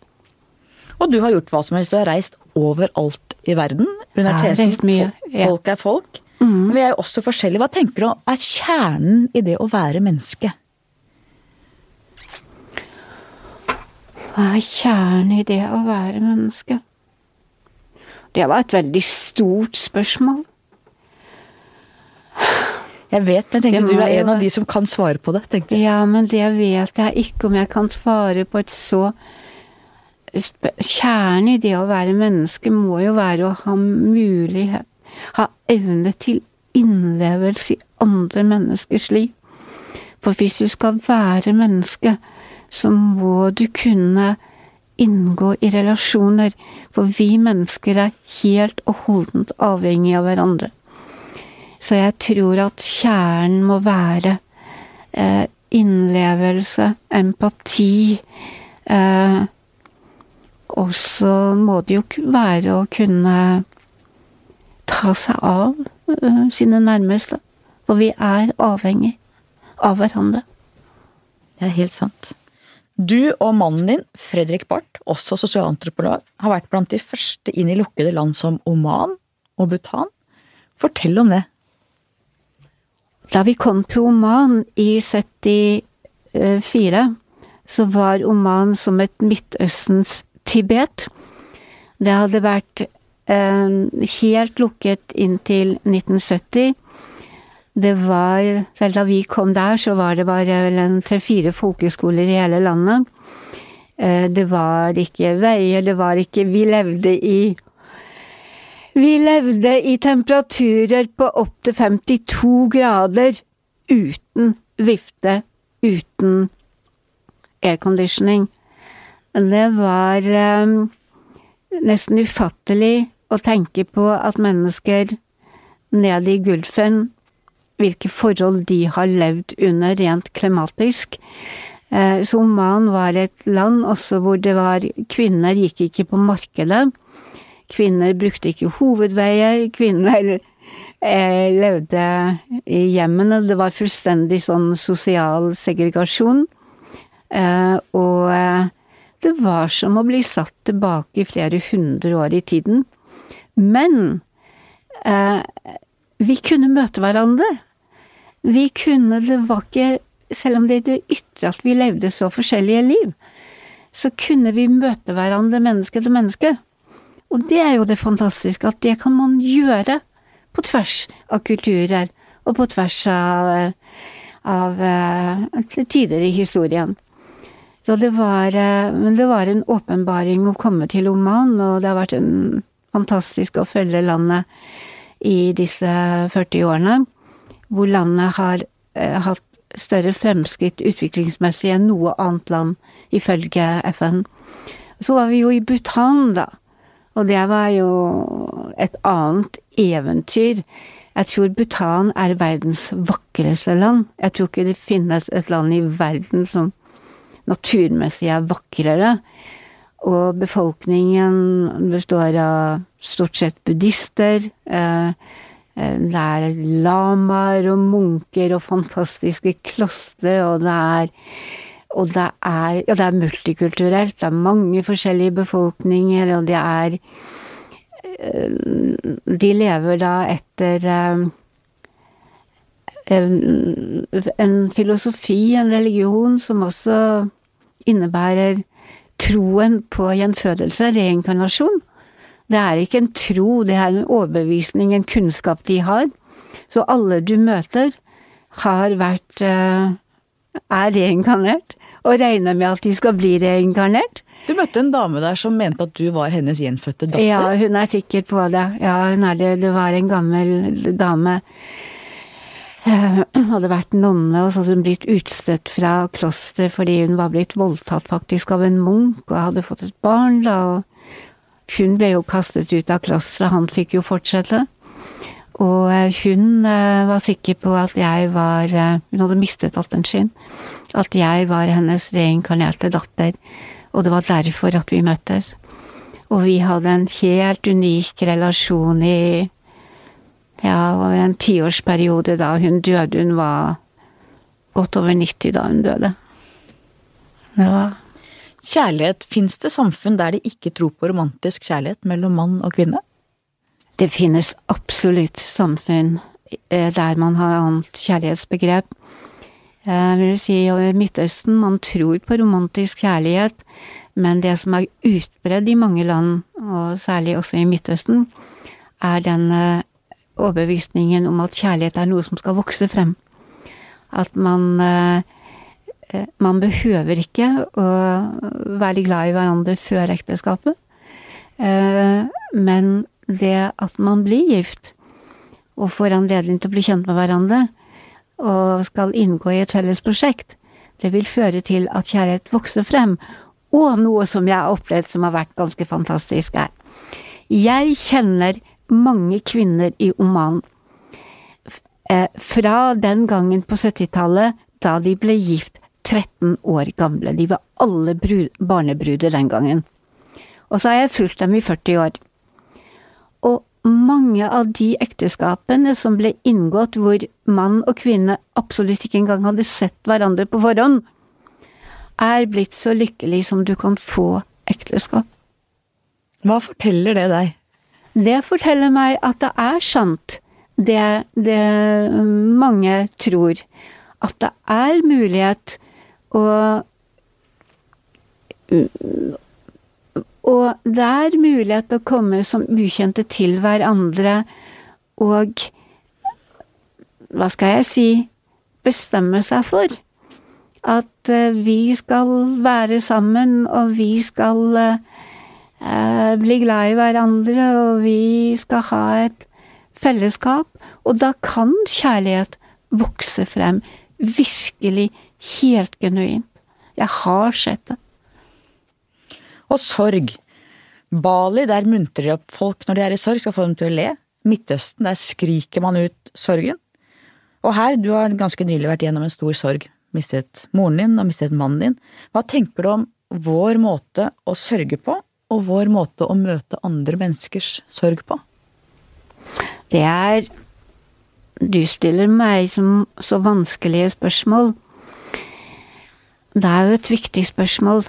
A: Og du har gjort hva som helst. Du har reist overalt i verden under tesen 'folk er folk'. Mm. Vi er jo også forskjellige. Hva tenker du er kjernen i det å være menneske?
B: Hva er kjernen i det å være menneske? Det var et veldig stort spørsmål.
A: Jeg vet, men jeg tenkte du er en av de som kan svare på det. tenkte
B: jeg. Ja, men det vet jeg ikke om jeg kan svare på et så Kjernen i det å være menneske må jo være å ha mulighet, ha evne til innlevelse i andre menneskers liv. For hvis du skal være menneske, så må du kunne inngå i relasjoner, for vi mennesker er helt og holdent avhengig av hverandre. Så jeg tror at kjernen må være eh, innlevelse, empati. Eh, og så må det jo være å kunne ta seg av uh, sine nærmeste. For vi er avhengig av hverandre.
A: Det er helt sant. Du og mannen din, Fredrik Barth, også sosialantropolog, har vært blant de første inn i lukkede land som Oman og Bhutan. Fortell om det.
B: Da vi kom til Oman i 74, så var Oman som et Midtøstens Tibet. Det hadde vært helt lukket inntil 1970. Det var Selv da vi kom der, så var det bare tre-fire folkeskoler i hele landet. Eh, det var ikke veier, det var ikke Vi levde i vi levde i temperaturer på opptil 52 grader uten vifte, uten airconditioning. Det var um, nesten ufattelig å tenke på at mennesker nede i Gulfen, hvilke forhold de har levd under rent klimatisk. Eh, så Oman var et land også hvor det var Kvinner gikk ikke på markedet. Kvinner brukte ikke hovedveier, (laughs) kvinner eh, levde i hjemmene. Det var fullstendig sånn sosial segregasjon. Eh, og eh, det var som å bli satt tilbake flere hundre år i tiden. Men eh, vi kunne møte hverandre. Vi kunne Det var ikke Selv om det er det ytre at vi levde så forskjellige liv, så kunne vi møte hverandre menneske til menneske. Og det er jo det fantastiske, at det kan man gjøre på tvers av kulturer, og på tvers av, av uh, tider i historien. Så det var, uh, det var en åpenbaring å komme til Oman, og det har vært en fantastisk å følge landet i disse 40 årene, hvor landet har eh, hatt større fremskritt utviklingsmessig enn noe annet land, ifølge FN. Så var vi jo i Bhutan, da. Og det var jo et annet eventyr. Jeg tror Bhutan er verdens vakreste land. Jeg tror ikke det finnes et land i verden som naturmessig er vakrere. Og befolkningen består av stort sett buddhister. Eh, Eh, det er lamaer og munker og fantastiske klostre, og det er og det er, ja, det er multikulturelt. Det er mange forskjellige befolkninger, og det er eh, De lever da etter en filosofi, en religion, som også innebærer troen på gjenfødelse, reinkarnasjon. Det er ikke en tro, det er en overbevisning, en kunnskap de har. Så alle du møter, har vært eh, er reinkarnert, og regner med at de skal bli reinkarnert.
A: Du møtte en dame der som mente at du var hennes gjenfødte datter?
B: Ja, hun er sikker på det. Ja, hun er det. Det var en gammel dame. Eh, (clears throat) hadde vært nonne, og så hadde hun blitt utstøtt fra klosteret fordi hun var blitt voldtatt faktisk av en munk, og hadde fått et barn, da. og hun ble jo kastet ut av klosteret, han fikk jo fortsette. Og eh, hun eh, var sikker på at jeg var Hun hadde mistet datteren sin. At jeg var hennes reinkarnerte datter. Og det var derfor at vi møttes. Og vi hadde en helt unik relasjon i ja, over en tiårsperiode da hun døde. Hun var godt over 90 da hun døde. Ja.
A: Kjærlighet, fins det samfunn der de ikke tror på romantisk kjærlighet mellom mann og kvinne?
B: Det finnes absolutt samfunn eh, der man har annet kjærlighetsbegrep. Jeg vil si over Midtøsten, man tror på romantisk kjærlighet, men det som er utbredd i mange land, og særlig også i Midtøsten, er den overbevisningen om at kjærlighet er noe som skal vokse frem. At man eh, Eh, man behøver ikke å være glad i hverandre før ekteskapet. Eh, men det at man blir gift, og får anledning til å bli kjent med hverandre, og skal inngå i et felles prosjekt, det vil føre til at kjærlighet vokser frem. Og noe som jeg har opplevd som har vært ganske fantastisk, er Jeg kjenner mange kvinner i Oman eh, fra den gangen på 70-tallet da de ble gift 13 år gamle. De var alle barnebruder den gangen. Og så har jeg fulgt dem i 40 år. Og mange av de ekteskapene som ble inngått hvor mann og kvinne absolutt ikke engang hadde sett hverandre på forhånd, er blitt så lykkelig som du kan få ekteskap.
A: Hva forteller det deg?
B: Det forteller meg at det er sant, det, det mange tror. At det er mulighet å og det er mulighet å komme som ukjente til hverandre og hva skal jeg si bestemme seg for at eh, vi skal være sammen, og vi skal eh, bli glad i hverandre, og vi skal ha et fellesskap. Og da kan kjærlighet vokse frem virkelig Helt genuint. Jeg har sett det.
A: Og sorg. Bali, der muntrer de opp folk når de er i sorg, skal få dem til å le. Midtøsten, der skriker man ut sorgen. Og her, du har ganske nylig vært gjennom en stor sorg. Mistet moren din og mistet mannen din. Hva tenker du om vår måte å sørge på, og vår måte å møte andre menneskers sorg på?
B: Det er Du stiller meg som så vanskelige spørsmål. Det er jo et viktig spørsmål.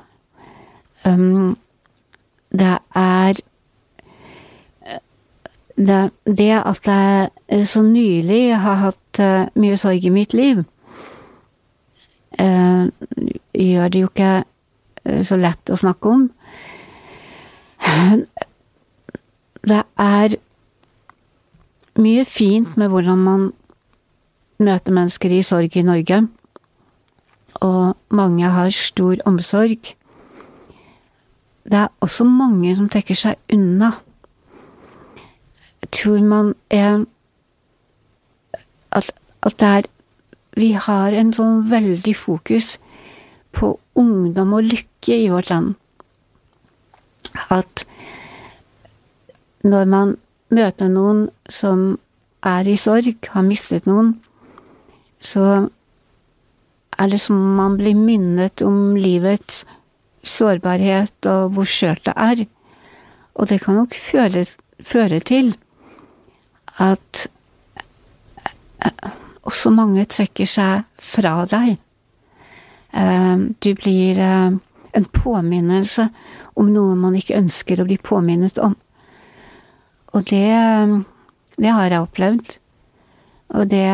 B: Um, det er det, det, at jeg så nylig har hatt uh, mye sorg i mitt liv, uh, gjør det jo ikke uh, så lett å snakke om. Det er mye fint med hvordan man møter mennesker i sorg i Norge, og mange har stor omsorg. Det er også mange som trekker seg unna. Jeg tror man er at, at det er Vi har en sånn veldig fokus på ungdom og lykke i vårt land. At når man møter noen som er i sorg, har mistet noen, så er det som man blir minnet om livets sårbarhet og hvor skjørt det er. Og det kan nok føre, føre til at også mange trekker seg fra deg. Du blir en påminnelse om noe man ikke ønsker å bli påminnet om. Og det, det har jeg opplevd. Og det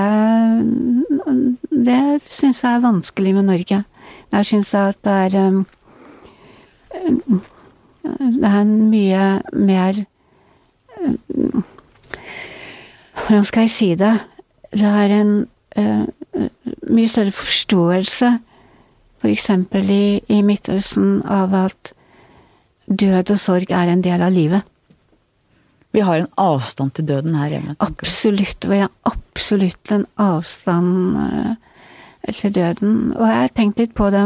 B: det syns jeg er vanskelig med Norge. Jeg syns at det er Det er mye mer Hvordan skal jeg si det? Det er en uh, mye større forståelse, f.eks. For i, i Midtøsten, av at død og sorg er en del av livet.
A: Vi har en avstand til døden her hjemme.
B: Absolutt. Vi har absolutt en avstand uh, til døden. Og jeg har tenkt litt på det.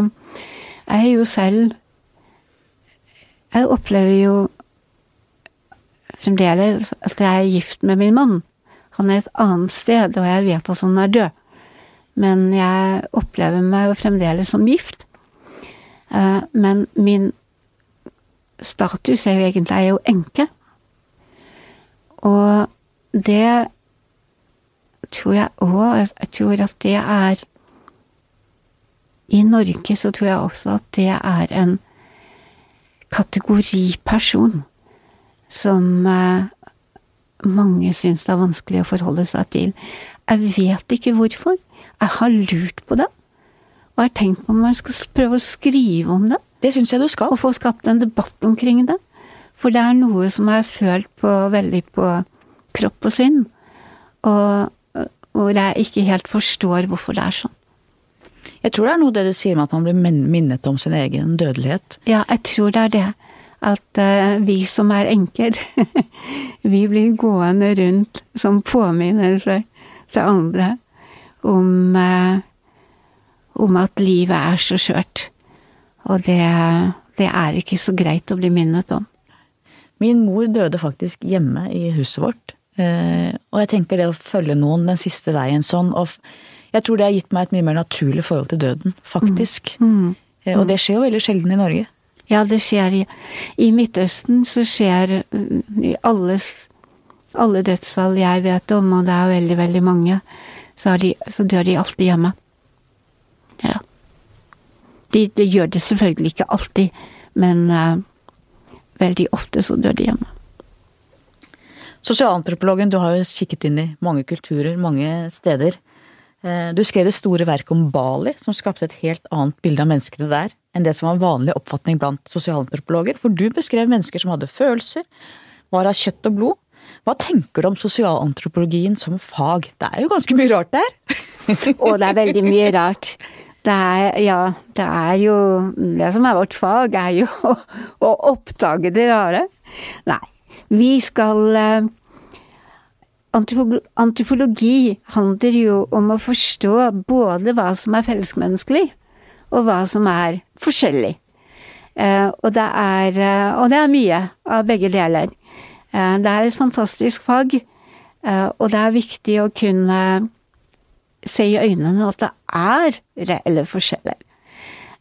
B: Jeg er jo selv Jeg opplever jo fremdeles at jeg er gift med min mann. Han er et annet sted, og jeg vet at han er død. Men jeg opplever meg jo fremdeles som gift. Uh, men min status er jo egentlig jeg er jo enke. Og det tror jeg òg Jeg tror at det er I Norge så tror jeg også at det er en kategoriperson som eh, mange syns det er vanskelig å forholde seg til. Jeg vet ikke hvorfor. Jeg har lurt på det. Og jeg har tenkt på om jeg skal prøve å skrive om det.
A: Det syns jeg du skal.
B: Og få skapt en debatt omkring det. For det er noe som er følt på veldig på kropp og sinn, og hvor jeg ikke helt forstår hvorfor det er sånn.
A: Jeg tror det er noe det du sier med at man blir minnet om sin egen dødelighet.
B: Ja, jeg tror det er det. At uh, vi som er enker, (laughs) vi blir gående rundt som påminnelser til andre om, uh, om at livet er så skjørt. Og det, det er ikke så greit å bli minnet om.
A: Min mor døde faktisk hjemme i huset vårt. Eh, og jeg tenker det å følge noen den siste veien sånn, og jeg tror det har gitt meg et mye mer naturlig forhold til døden, faktisk. Mm. Mm. Eh, og det skjer jo veldig sjelden i Norge.
B: Ja, det skjer i, i Midtøsten så skjer mm, i alles, alle dødsfall jeg vet om, og det er veldig, veldig mange, så, de, så dør de alltid hjemme. Ja. De, de, gjør det selvfølgelig ikke alltid, men uh, veldig ofte så dør de hjemme.
A: Sosialantropologen, du har jo kikket inn i mange kulturer, mange steder. Eh, du skrev det store verket om Bali, som skapte et helt annet bilde av menneskene der enn det som var vanlig oppfatning blant sosialantropologer, for du beskrev mennesker som hadde følelser, var av kjøtt og blod. Hva tenker du om sosialantropologien som fag? Det er jo ganske mye rart der?
B: Og det er veldig mye rart. Det er, ja, det er jo Det som er vårt fag, er jo (laughs) å, å oppdage det rare. Nei, vi skal eh, handler jo om å forstå både hva som er fellesmenneskelig, og hva som er forskjellig. Eh, og det er, eh, og det er mye av begge deler. Det er et fantastisk fag, og det er viktig å kunne se i øynene at det er reelle forskjeller.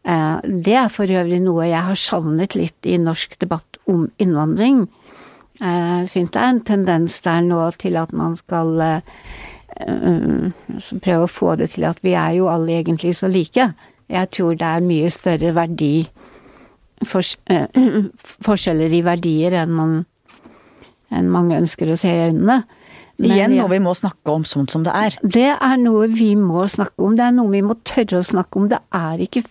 B: Eh, det er for øvrig noe jeg har savnet litt i norsk debatt om innvandring. Jeg syns det er en tendens der nå til at man skal prøve å få det til at vi er jo alle egentlig så like. Jeg tror det er mye større verdi (clears throat) forskjeller i verdier enn man enn mange ønsker å se i øynene.
A: Men Igjen noe vi må snakke om sånn som det er.
B: Det er noe vi må snakke om. Det er noe vi må tørre å snakke om. Det er ikke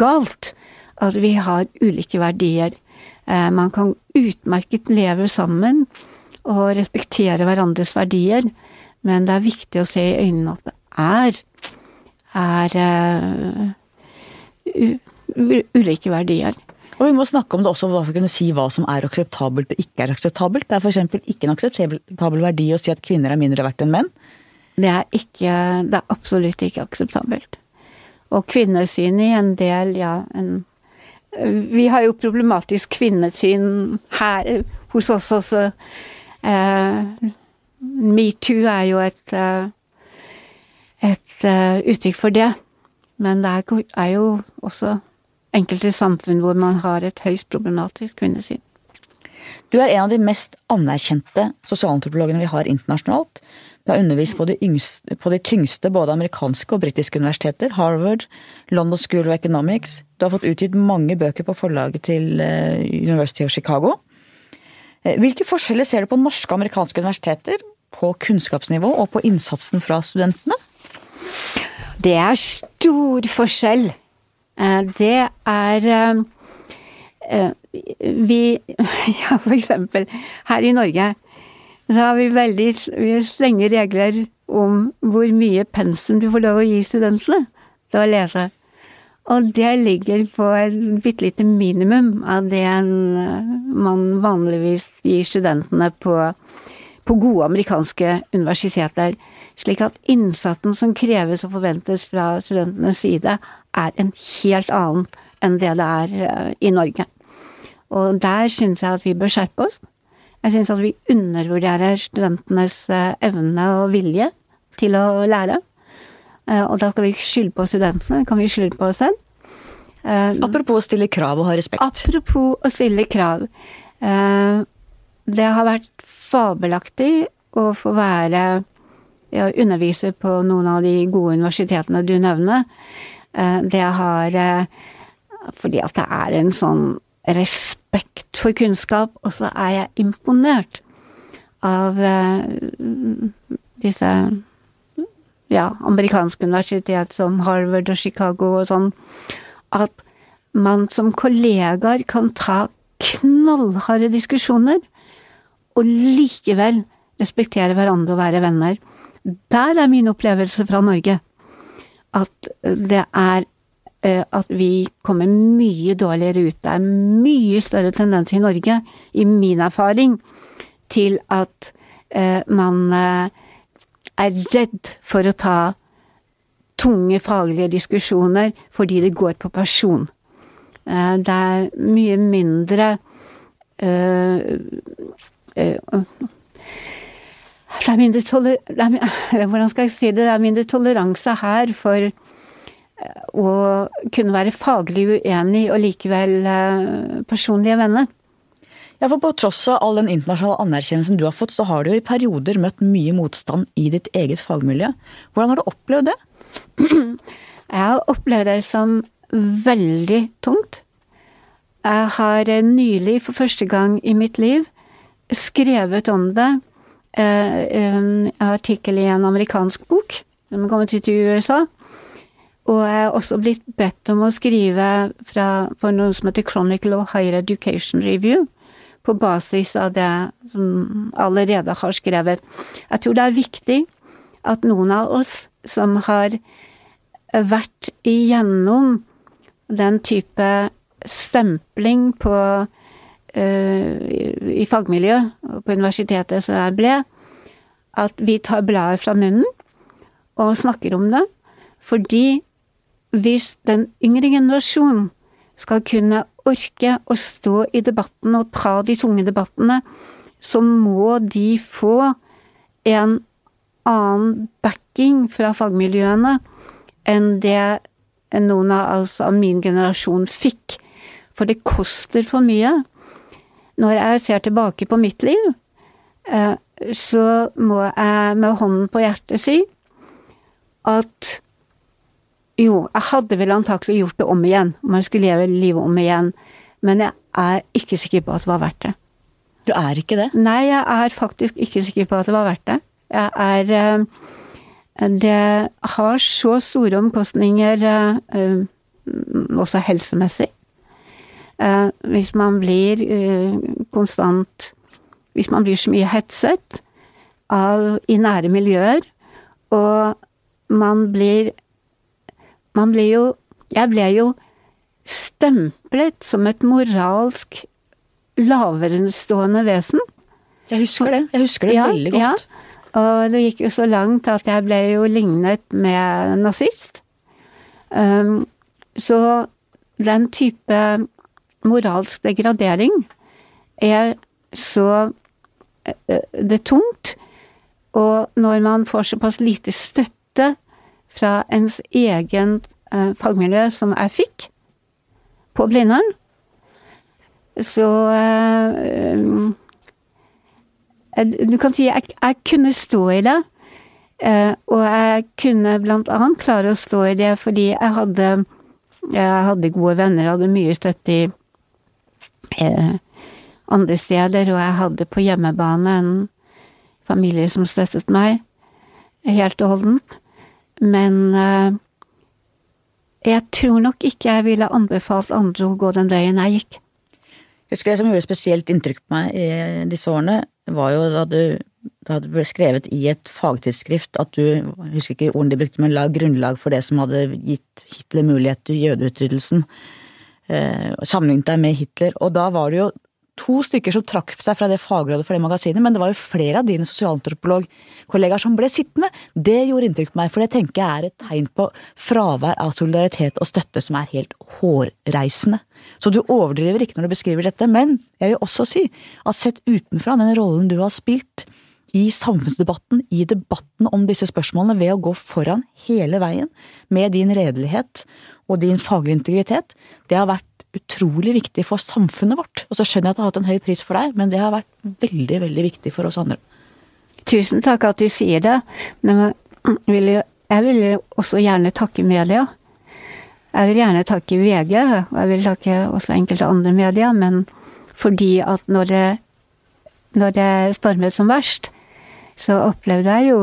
B: galt at vi har ulike verdier. Eh, man kan utmerket leve sammen og respektere hverandres verdier, men det er viktig å se i øynene at det er er uh, ulike verdier.
A: Og vi må snakke om det også for å kunne si hva som er akseptabelt og ikke er akseptabelt. Det er f.eks. ikke en akseptabel verdi å si at kvinner er mindre verdt enn menn.
B: Det er ikke Det er absolutt ikke akseptabelt. Og kvinnesyn i en del, ja en, Vi har jo problematisk kvinnesyn her hos oss også. Eh, Metoo er jo et, eh, et uh, uttrykk for det. Men det er, er jo også enkelte samfunn hvor man har et høyst problematisk kvinnesyn.
A: Du er en av de mest anerkjente sosialantropologene vi har internasjonalt. Du har undervist på de, yngste, på de tyngste både amerikanske og britiske universiteter, Harvard, London School of Economics. Du har fått utgitt mange bøker på forlaget til eh, University of Chicago. Eh, hvilke forskjeller ser du på norske og amerikanske universiteter, på kunnskapsnivå og på innsatsen fra studentene?
B: Det er stor forskjell. Eh, det er eh, eh, Vi (laughs) Ja, for eksempel her i Norge så har vi veldig vi strenge regler om hvor mye pensum du får lov å gi studentene til å lese. Og det ligger på et bitte lite minimum av det man vanligvis gir studentene på, på gode amerikanske universiteter. Slik at innsatsen som kreves og forventes fra studentenes side, er en helt annen enn det det er eh, i Norge. Og der syns jeg at vi bør skjerpe oss. Jeg syns at vi undervurderer studentenes eh, evne og vilje til å lære. Eh, og da skal vi ikke skylde på studentene, kan vi skylde på oss selv.
A: Apropos å stille krav og ha respekt.
B: Apropos å stille krav. Det har vært fabelaktig å få være å undervise på noen av de gode universitetene du nevner. Eh, det har eh, Fordi at det er en sånn respekt for kunnskap, og så er jeg imponert av eh, disse ja, amerikanske universitet som Harvard og Chicago og sånn, at man som kollegaer kan ta knallharde diskusjoner, og likevel respektere hverandre og være venner. Der er min opplevelse fra Norge at det er eh, at vi kommer mye dårligere ut. Det er mye større tendens i Norge, i min erfaring, til at eh, man eh, er redd for å ta tunge faglige diskusjoner fordi det går på person. Det er mye mindre det er mindre toler... Er, (laughs) hvordan skal jeg si det? Det er mindre toleranse her for eh, å kunne være faglig uenig og likevel eh, personlige venner.
A: Ja, for På tross av all den internasjonale anerkjennelsen du har fått, så har du i perioder møtt mye motstand i ditt eget fagmiljø. Hvordan har du opplevd det? (clears throat)
B: Jeg har opplevd det som veldig tungt. Jeg har nylig, for første gang i mitt liv, skrevet om det Eh, en artikkel i en amerikansk bok som er kommet ut i USA. Og jeg er også blitt bedt om å skrive fra, for noe som heter Chronicle of Higher Education Review, på basis av det som allerede har skrevet. Jeg tror det er viktig at noen av oss som har vært igjennom den type stempling på Eh, i fagmiljøet på universitetet som jeg ble, at vi tar bladet fra munnen og snakker om det. Fordi hvis den yngre generasjonen skal kunne orke å stå i debatten og ta de tunge debattene, så må de få en annen backing fra fagmiljøene enn det noen av oss av min generasjon fikk. For det koster for mye. Når jeg ser tilbake på mitt liv, eh, så må jeg med hånden på hjertet si at jo, jeg hadde vel antakelig gjort det om igjen, om jeg skulle leve livet om igjen, men jeg er ikke sikker på at det var verdt det.
A: Du er ikke det?
B: Nei, jeg er faktisk ikke sikker på at det var verdt det. Jeg er eh, Det har så store omkostninger, eh, også helsemessig. Eh, hvis man blir konstant Hvis man blir så mye hetset av, i nære miljøer, og man blir Man blir jo Jeg ble jo stemplet som et moralsk laverestående vesen.
A: Jeg husker det. Jeg husker det ja, veldig godt. Ja.
B: Og det gikk jo så langt at jeg ble jo lignet med nazist. Um, så den type moralsk degradering er så uh, Det er tungt. Og når man får såpass lite støtte fra ens egen uh, fagmiljø som jeg fikk på Blindern, så du kan si jeg, jeg kunne stå i det. Og jeg kunne blant annet klare å stå i det fordi jeg hadde, jeg hadde gode venner, hadde mye støtte i uh, andre steder, og jeg hadde på hjemmebane en familie som støttet meg helt og holdent. Men eh, jeg tror nok ikke jeg ville anbefalt andre å gå den veien jeg gikk.
A: Jeg husker Det som gjorde spesielt inntrykk på meg i disse årene, var jo da du da det ble skrevet i et fagtidsskrift at du, jeg husker ikke ordene de brukte, men la grunnlag for det som hadde gitt Hitler mulighet til jødeutryddelsen. Eh, sammenlignet deg med Hitler. Og da var det jo to stykker som trakk seg fra det fagrådet for det magasinet, men det var jo flere av dine sosialantropologkollegaer som ble sittende. Det gjorde inntrykk på meg, for det tenker jeg er et tegn på fravær av solidaritet og støtte som er helt hårreisende. Så du overdriver ikke når du beskriver dette, men jeg vil også si at sett utenfra den rollen du har spilt i samfunnsdebatten, i debatten om disse spørsmålene, ved å gå foran hele veien med din redelighet og din faglige integritet, det har vært utrolig viktig for samfunnet vårt. Og så skjønner jeg at det har hatt en høy pris for deg, men det har vært veldig, veldig viktig for oss andre.
B: Tusen takk at du sier det. Men jeg vil, også gjerne takke media. Jeg vil gjerne takke VG, og jeg vil takke også enkelte andre medier, men fordi at når det, når det stormet som verst, så opplevde jeg jo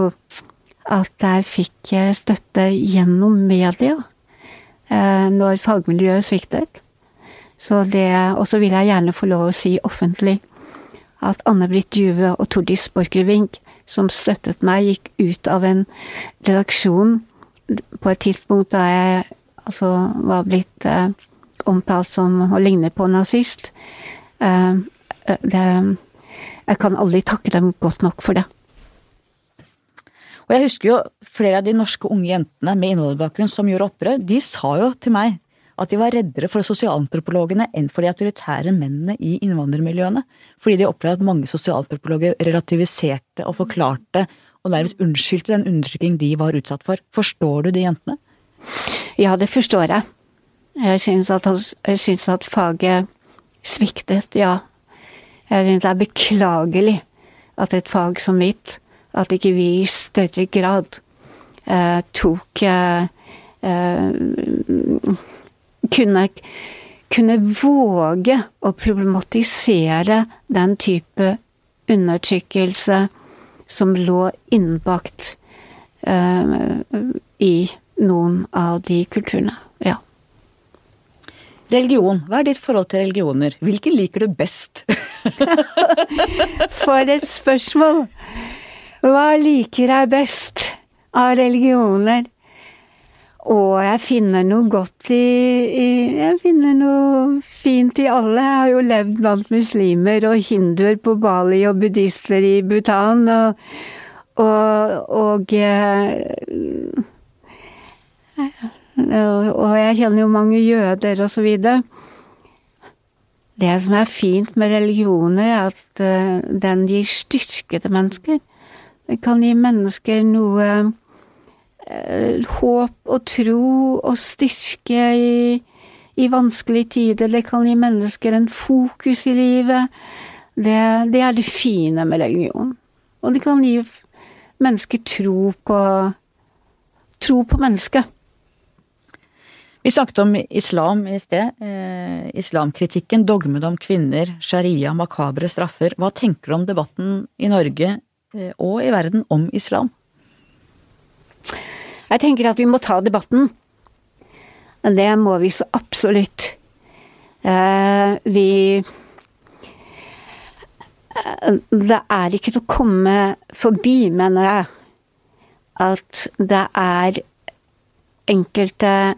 B: at jeg fikk støtte gjennom media eh, når fagmiljøet sviktet. Så det, og så vil jeg gjerne få lov å si offentlig at Anne-Britt Juve og Tordis Borchgrevink, som støttet meg, gikk ut av en redaksjon på et tidspunkt da jeg altså var blitt eh, omtalt som å ligne på nazist. Eh, eh, det, jeg kan aldri takke dem godt nok for det.
A: Og jeg husker jo flere av de norske unge jentene med innvandrerbakgrunn som gjorde opprør, de sa jo til meg at de var reddere for sosialantropologene enn for de autoritære mennene i innvandrermiljøene, fordi de opplevde at mange sosialantropologer relativiserte og forklarte og nærmest unnskyldte den undertrykking de var utsatt for. Forstår du de jentene?
B: Ja, det forstår jeg. Jeg syns at, jeg syns at faget sviktet, ja. Jeg syns det er beklagelig at et fag som mitt, at ikke vi i større grad eh, tok eh, eh, kunne, kunne våge å problematisere den type undertrykkelse som lå innbakt eh, i noen av de kulturene. Ja.
A: Religion. Hva er ditt forhold til religioner? Hvilken liker du best? (laughs)
B: For et spørsmål! Hva liker jeg best av religioner? Og jeg finner noe godt i, i, Jeg finner noe fint i alle. Jeg har jo levd blant muslimer og hinduer på Bali og buddhister i Bhutan og, og, og eh, og jeg kjenner jo mange jøder og så videre. Det som er fint med religioner, er at uh, den gir styrke til mennesker. Det kan gi mennesker noe eh, håp og tro og styrke i, i vanskelige tider. Det kan gi mennesker en fokus i livet. Det, det er det fine med religion. Og det kan gi mennesker tro på tro på mennesket.
A: Vi snakket om islam i sted. Eh, islamkritikken, dogmene om kvinner, sharia, makabre straffer. Hva tenker du om debatten i Norge og i verden om islam?
B: Jeg tenker at vi må ta debatten. Det må vi så absolutt. Eh, vi eh, Det er ikke til å komme forbi, mener jeg, at det er enkelte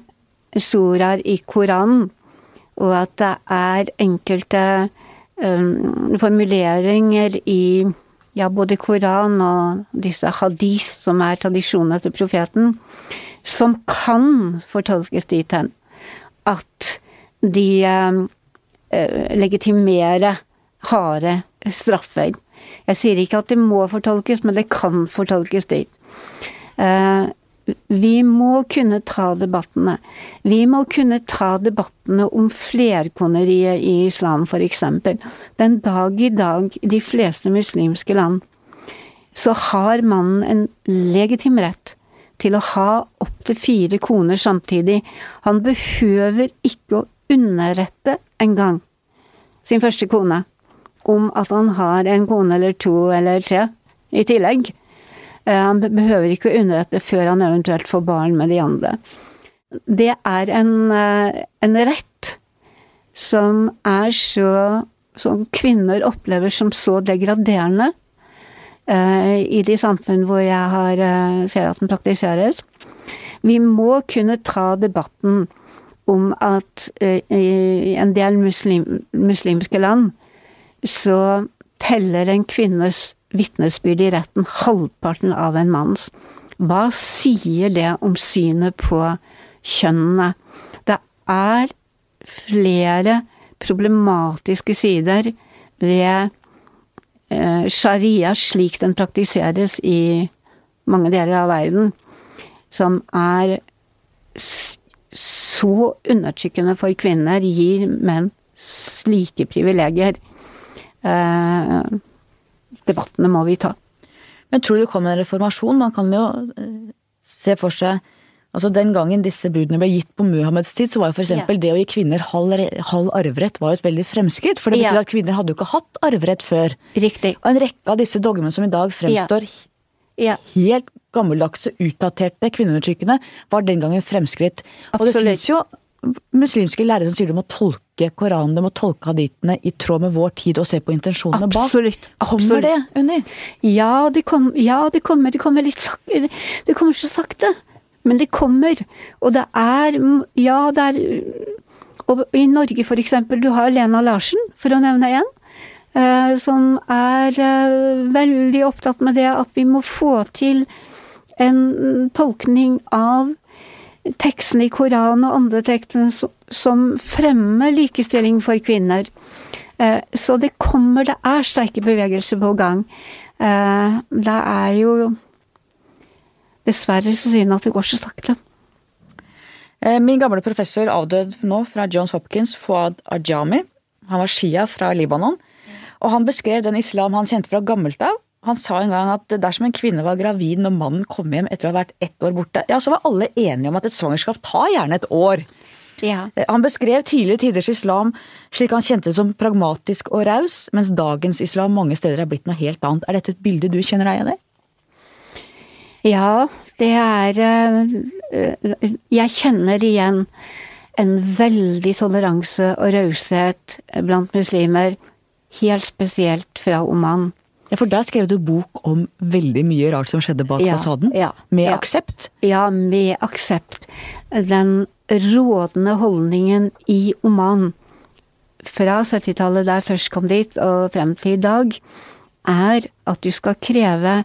B: soraer i Koranen, og at det er enkelte formuleringer i ja, både Koran og disse hadis, som er tradisjonen til profeten, som kan fortolkes dit hen at de eh, legitimerer harde straffer. Jeg sier ikke at det må fortolkes, men det kan fortolkes dit. Uh, vi må kunne ta debattene. Vi må kunne ta debattene om flerkoneriet i islam, eksempel. Den dag i dag, i de fleste muslimske land, så har mannen en legitim rett til å ha opptil fire koner samtidig. Han behøver ikke å underrette engang sin første kone om at han har en kone eller to eller tre i tillegg. Eh, han behøver ikke å underrette før han eventuelt får barn med de andre. Det er en, eh, en rett som er så Som kvinner opplever som så degraderende uh, i de samfunn hvor jeg har, ser at den praktiseres. Vi må kunne ta debatten om at i en del muslim, muslimske land så teller en kvinnes vitnesbyrd i retten halvparten av en manns. Hva sier det om synet på kjønnene? Det er flere problematiske sider ved eh, sharia slik den praktiseres i mange deler av verden, som er så undertrykkende for kvinner, gir menn slike privilegier. Eh, debattene må vi ta.
A: Men tror du det kommer en reformasjon? Man kan jo eh, se for seg Altså Den gangen disse budene ble gitt på Muhammeds tid, så var jo f.eks. Ja. det å gi kvinner halv, halv arverett var jo et veldig fremskritt. For det betyr ja. at kvinner hadde jo ikke hatt arverett før.
B: Riktig.
A: Og en rekke av disse dogmene som i dag fremstår ja. helt gammeldagse, utdaterte, kvinneundertrykkende, var den gangen fremskritt. Absolutt. Og det fins jo muslimske lærere som sier du må tolke Koranen, de må tolke haditene i tråd med vår tid og se på intensjonene bak.
B: Absolutt.
A: Kommer det, Unni?
B: Ja, det, kom, ja, det kommer. Det kommer litt sakte. Det kommer så sakte. Men det kommer. Og det er Ja, det er Og i Norge, for eksempel, du har Lena Larsen, for å nevne én. Eh, som er eh, veldig opptatt med det at vi må få til en tolkning av tekstene i Koranen og andre tekster som fremmer likestilling for kvinner. Eh, så det kommer, det er sterke bevegelser på gang. Eh, det er jo dessverre så synd at det går så sakte.
A: Eh, min gamle professor avdød nå fra Johns Hopkins, Fouad Ajami. Han var shia fra Libanon. Og han beskrev den islam han kjente fra gammelt av, han sa en gang at dersom en kvinne var gravid når mannen kom hjem etter å ha vært ett år borte, ja, så var alle enige om at et svangerskap tar gjerne et år. Ja. Eh, han beskrev tidligere tiders islam slik han kjente det som pragmatisk og raus, mens dagens islam mange steder er blitt noe helt annet. Er dette et bilde du kjenner deg igjen i?
B: Ja, det er eh, Jeg kjenner igjen en veldig toleranse og raushet blant muslimer, helt spesielt fra Oman.
A: Ja, For der skrev du bok om veldig mye rart som skjedde bak ja, fasaden? Ja, med ja. aksept?
B: Ja, med aksept. Den rådende holdningen i Oman fra 70-tallet, da jeg først kom dit, og frem til i dag, er at du skal kreve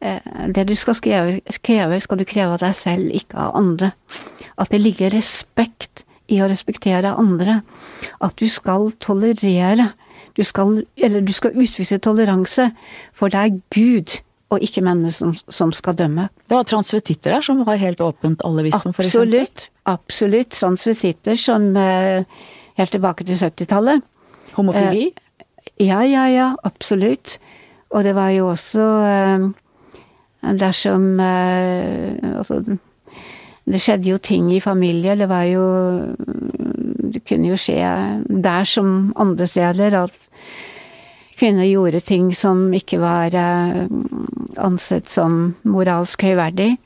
B: eh, Det du skal kreve, skal du kreve av deg selv, ikke av andre. At det ligger respekt i å respektere andre. At du skal tolerere du skal, eller du skal utvise toleranse, for det er Gud og ikke mennene som, som skal dømme.
A: Det var transvestitter her som var helt åpent alle visste om, eksempel.
B: Absolutt. Absolutt. Transvestitter som eh, helt tilbake til 70-tallet.
A: Homofili?
B: Ja, ja, ja. Absolutt. Og det var jo også eh, Dersom eh, Altså det skjedde jo ting i familie, Det var jo Det kunne jo skje der som andre steder at kvinner gjorde ting som ikke var eh, ansett som moralsk høyverdig,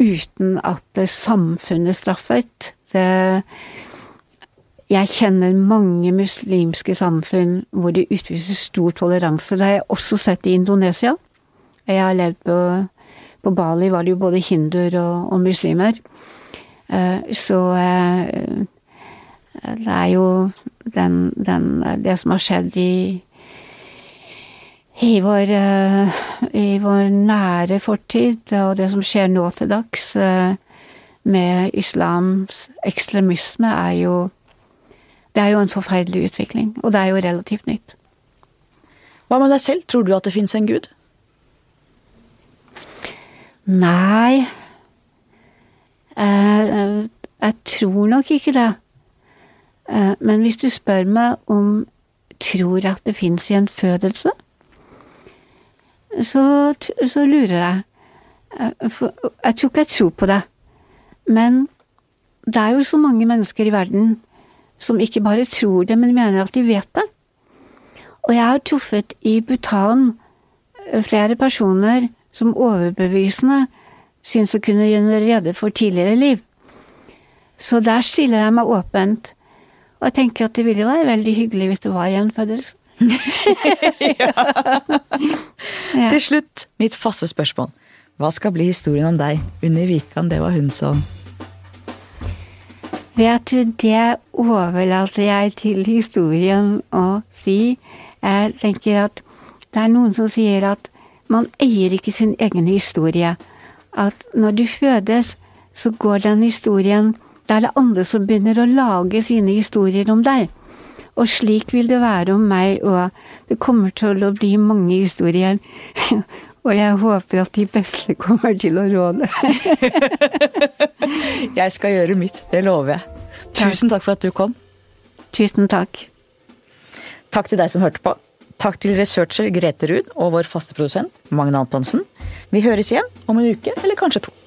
B: uten at samfunnet straffet. Det, jeg kjenner mange muslimske samfunn hvor det utvises stor toleranse. Det har jeg også sett i Indonesia. Jeg har levd på på Bali var det jo både hinduer og, og muslimer. Uh, så uh, det er jo den, den, det som har skjedd i i vår, uh, i vår nære fortid, og det som skjer nå til dags med islams ekstremisme, er jo Det er jo en forferdelig utvikling, og det er jo relativt nytt.
A: Hva med deg selv, tror du at det fins en gud?
B: Nei eh, Jeg tror nok ikke det. Eh, men hvis du spør meg om tror at det fins gjenfødelse, så, så lurer jeg. Eh, for jeg tror ikke jeg tror på det. Men det er jo så mange mennesker i verden som ikke bare tror det, men mener at de vet det. Og jeg har truffet i Bhutan flere personer som overbevisende syns å kunne gjøre rede for tidligere liv. Så der stiller jeg meg åpent. Og jeg tenker at det ville være veldig hyggelig hvis det var gjenfødelse. (laughs)
A: ja. ja. Til slutt, mitt faste spørsmål. Hva skal bli historien om deg? Unni Wikan, det var hun som
B: Vet du, det overlater jeg til historien å si. Jeg tenker at det er noen som sier at man eier ikke sin egen historie. At når du fødes, så går den historien Da er det andre som begynner å lage sine historier om deg. Og slik vil det være om meg òg. Det kommer til å bli mange historier. (laughs) Og jeg håper at de beste kommer til å råde. (laughs)
A: jeg skal gjøre mitt, det lover jeg. Tusen takk for at du kom.
B: Tusen takk.
A: Takk til deg som hørte på. Takk til researcher Grete Ruud og vår faste produsent Magne Antonsen. Vi høres igjen om en uke, eller kanskje to.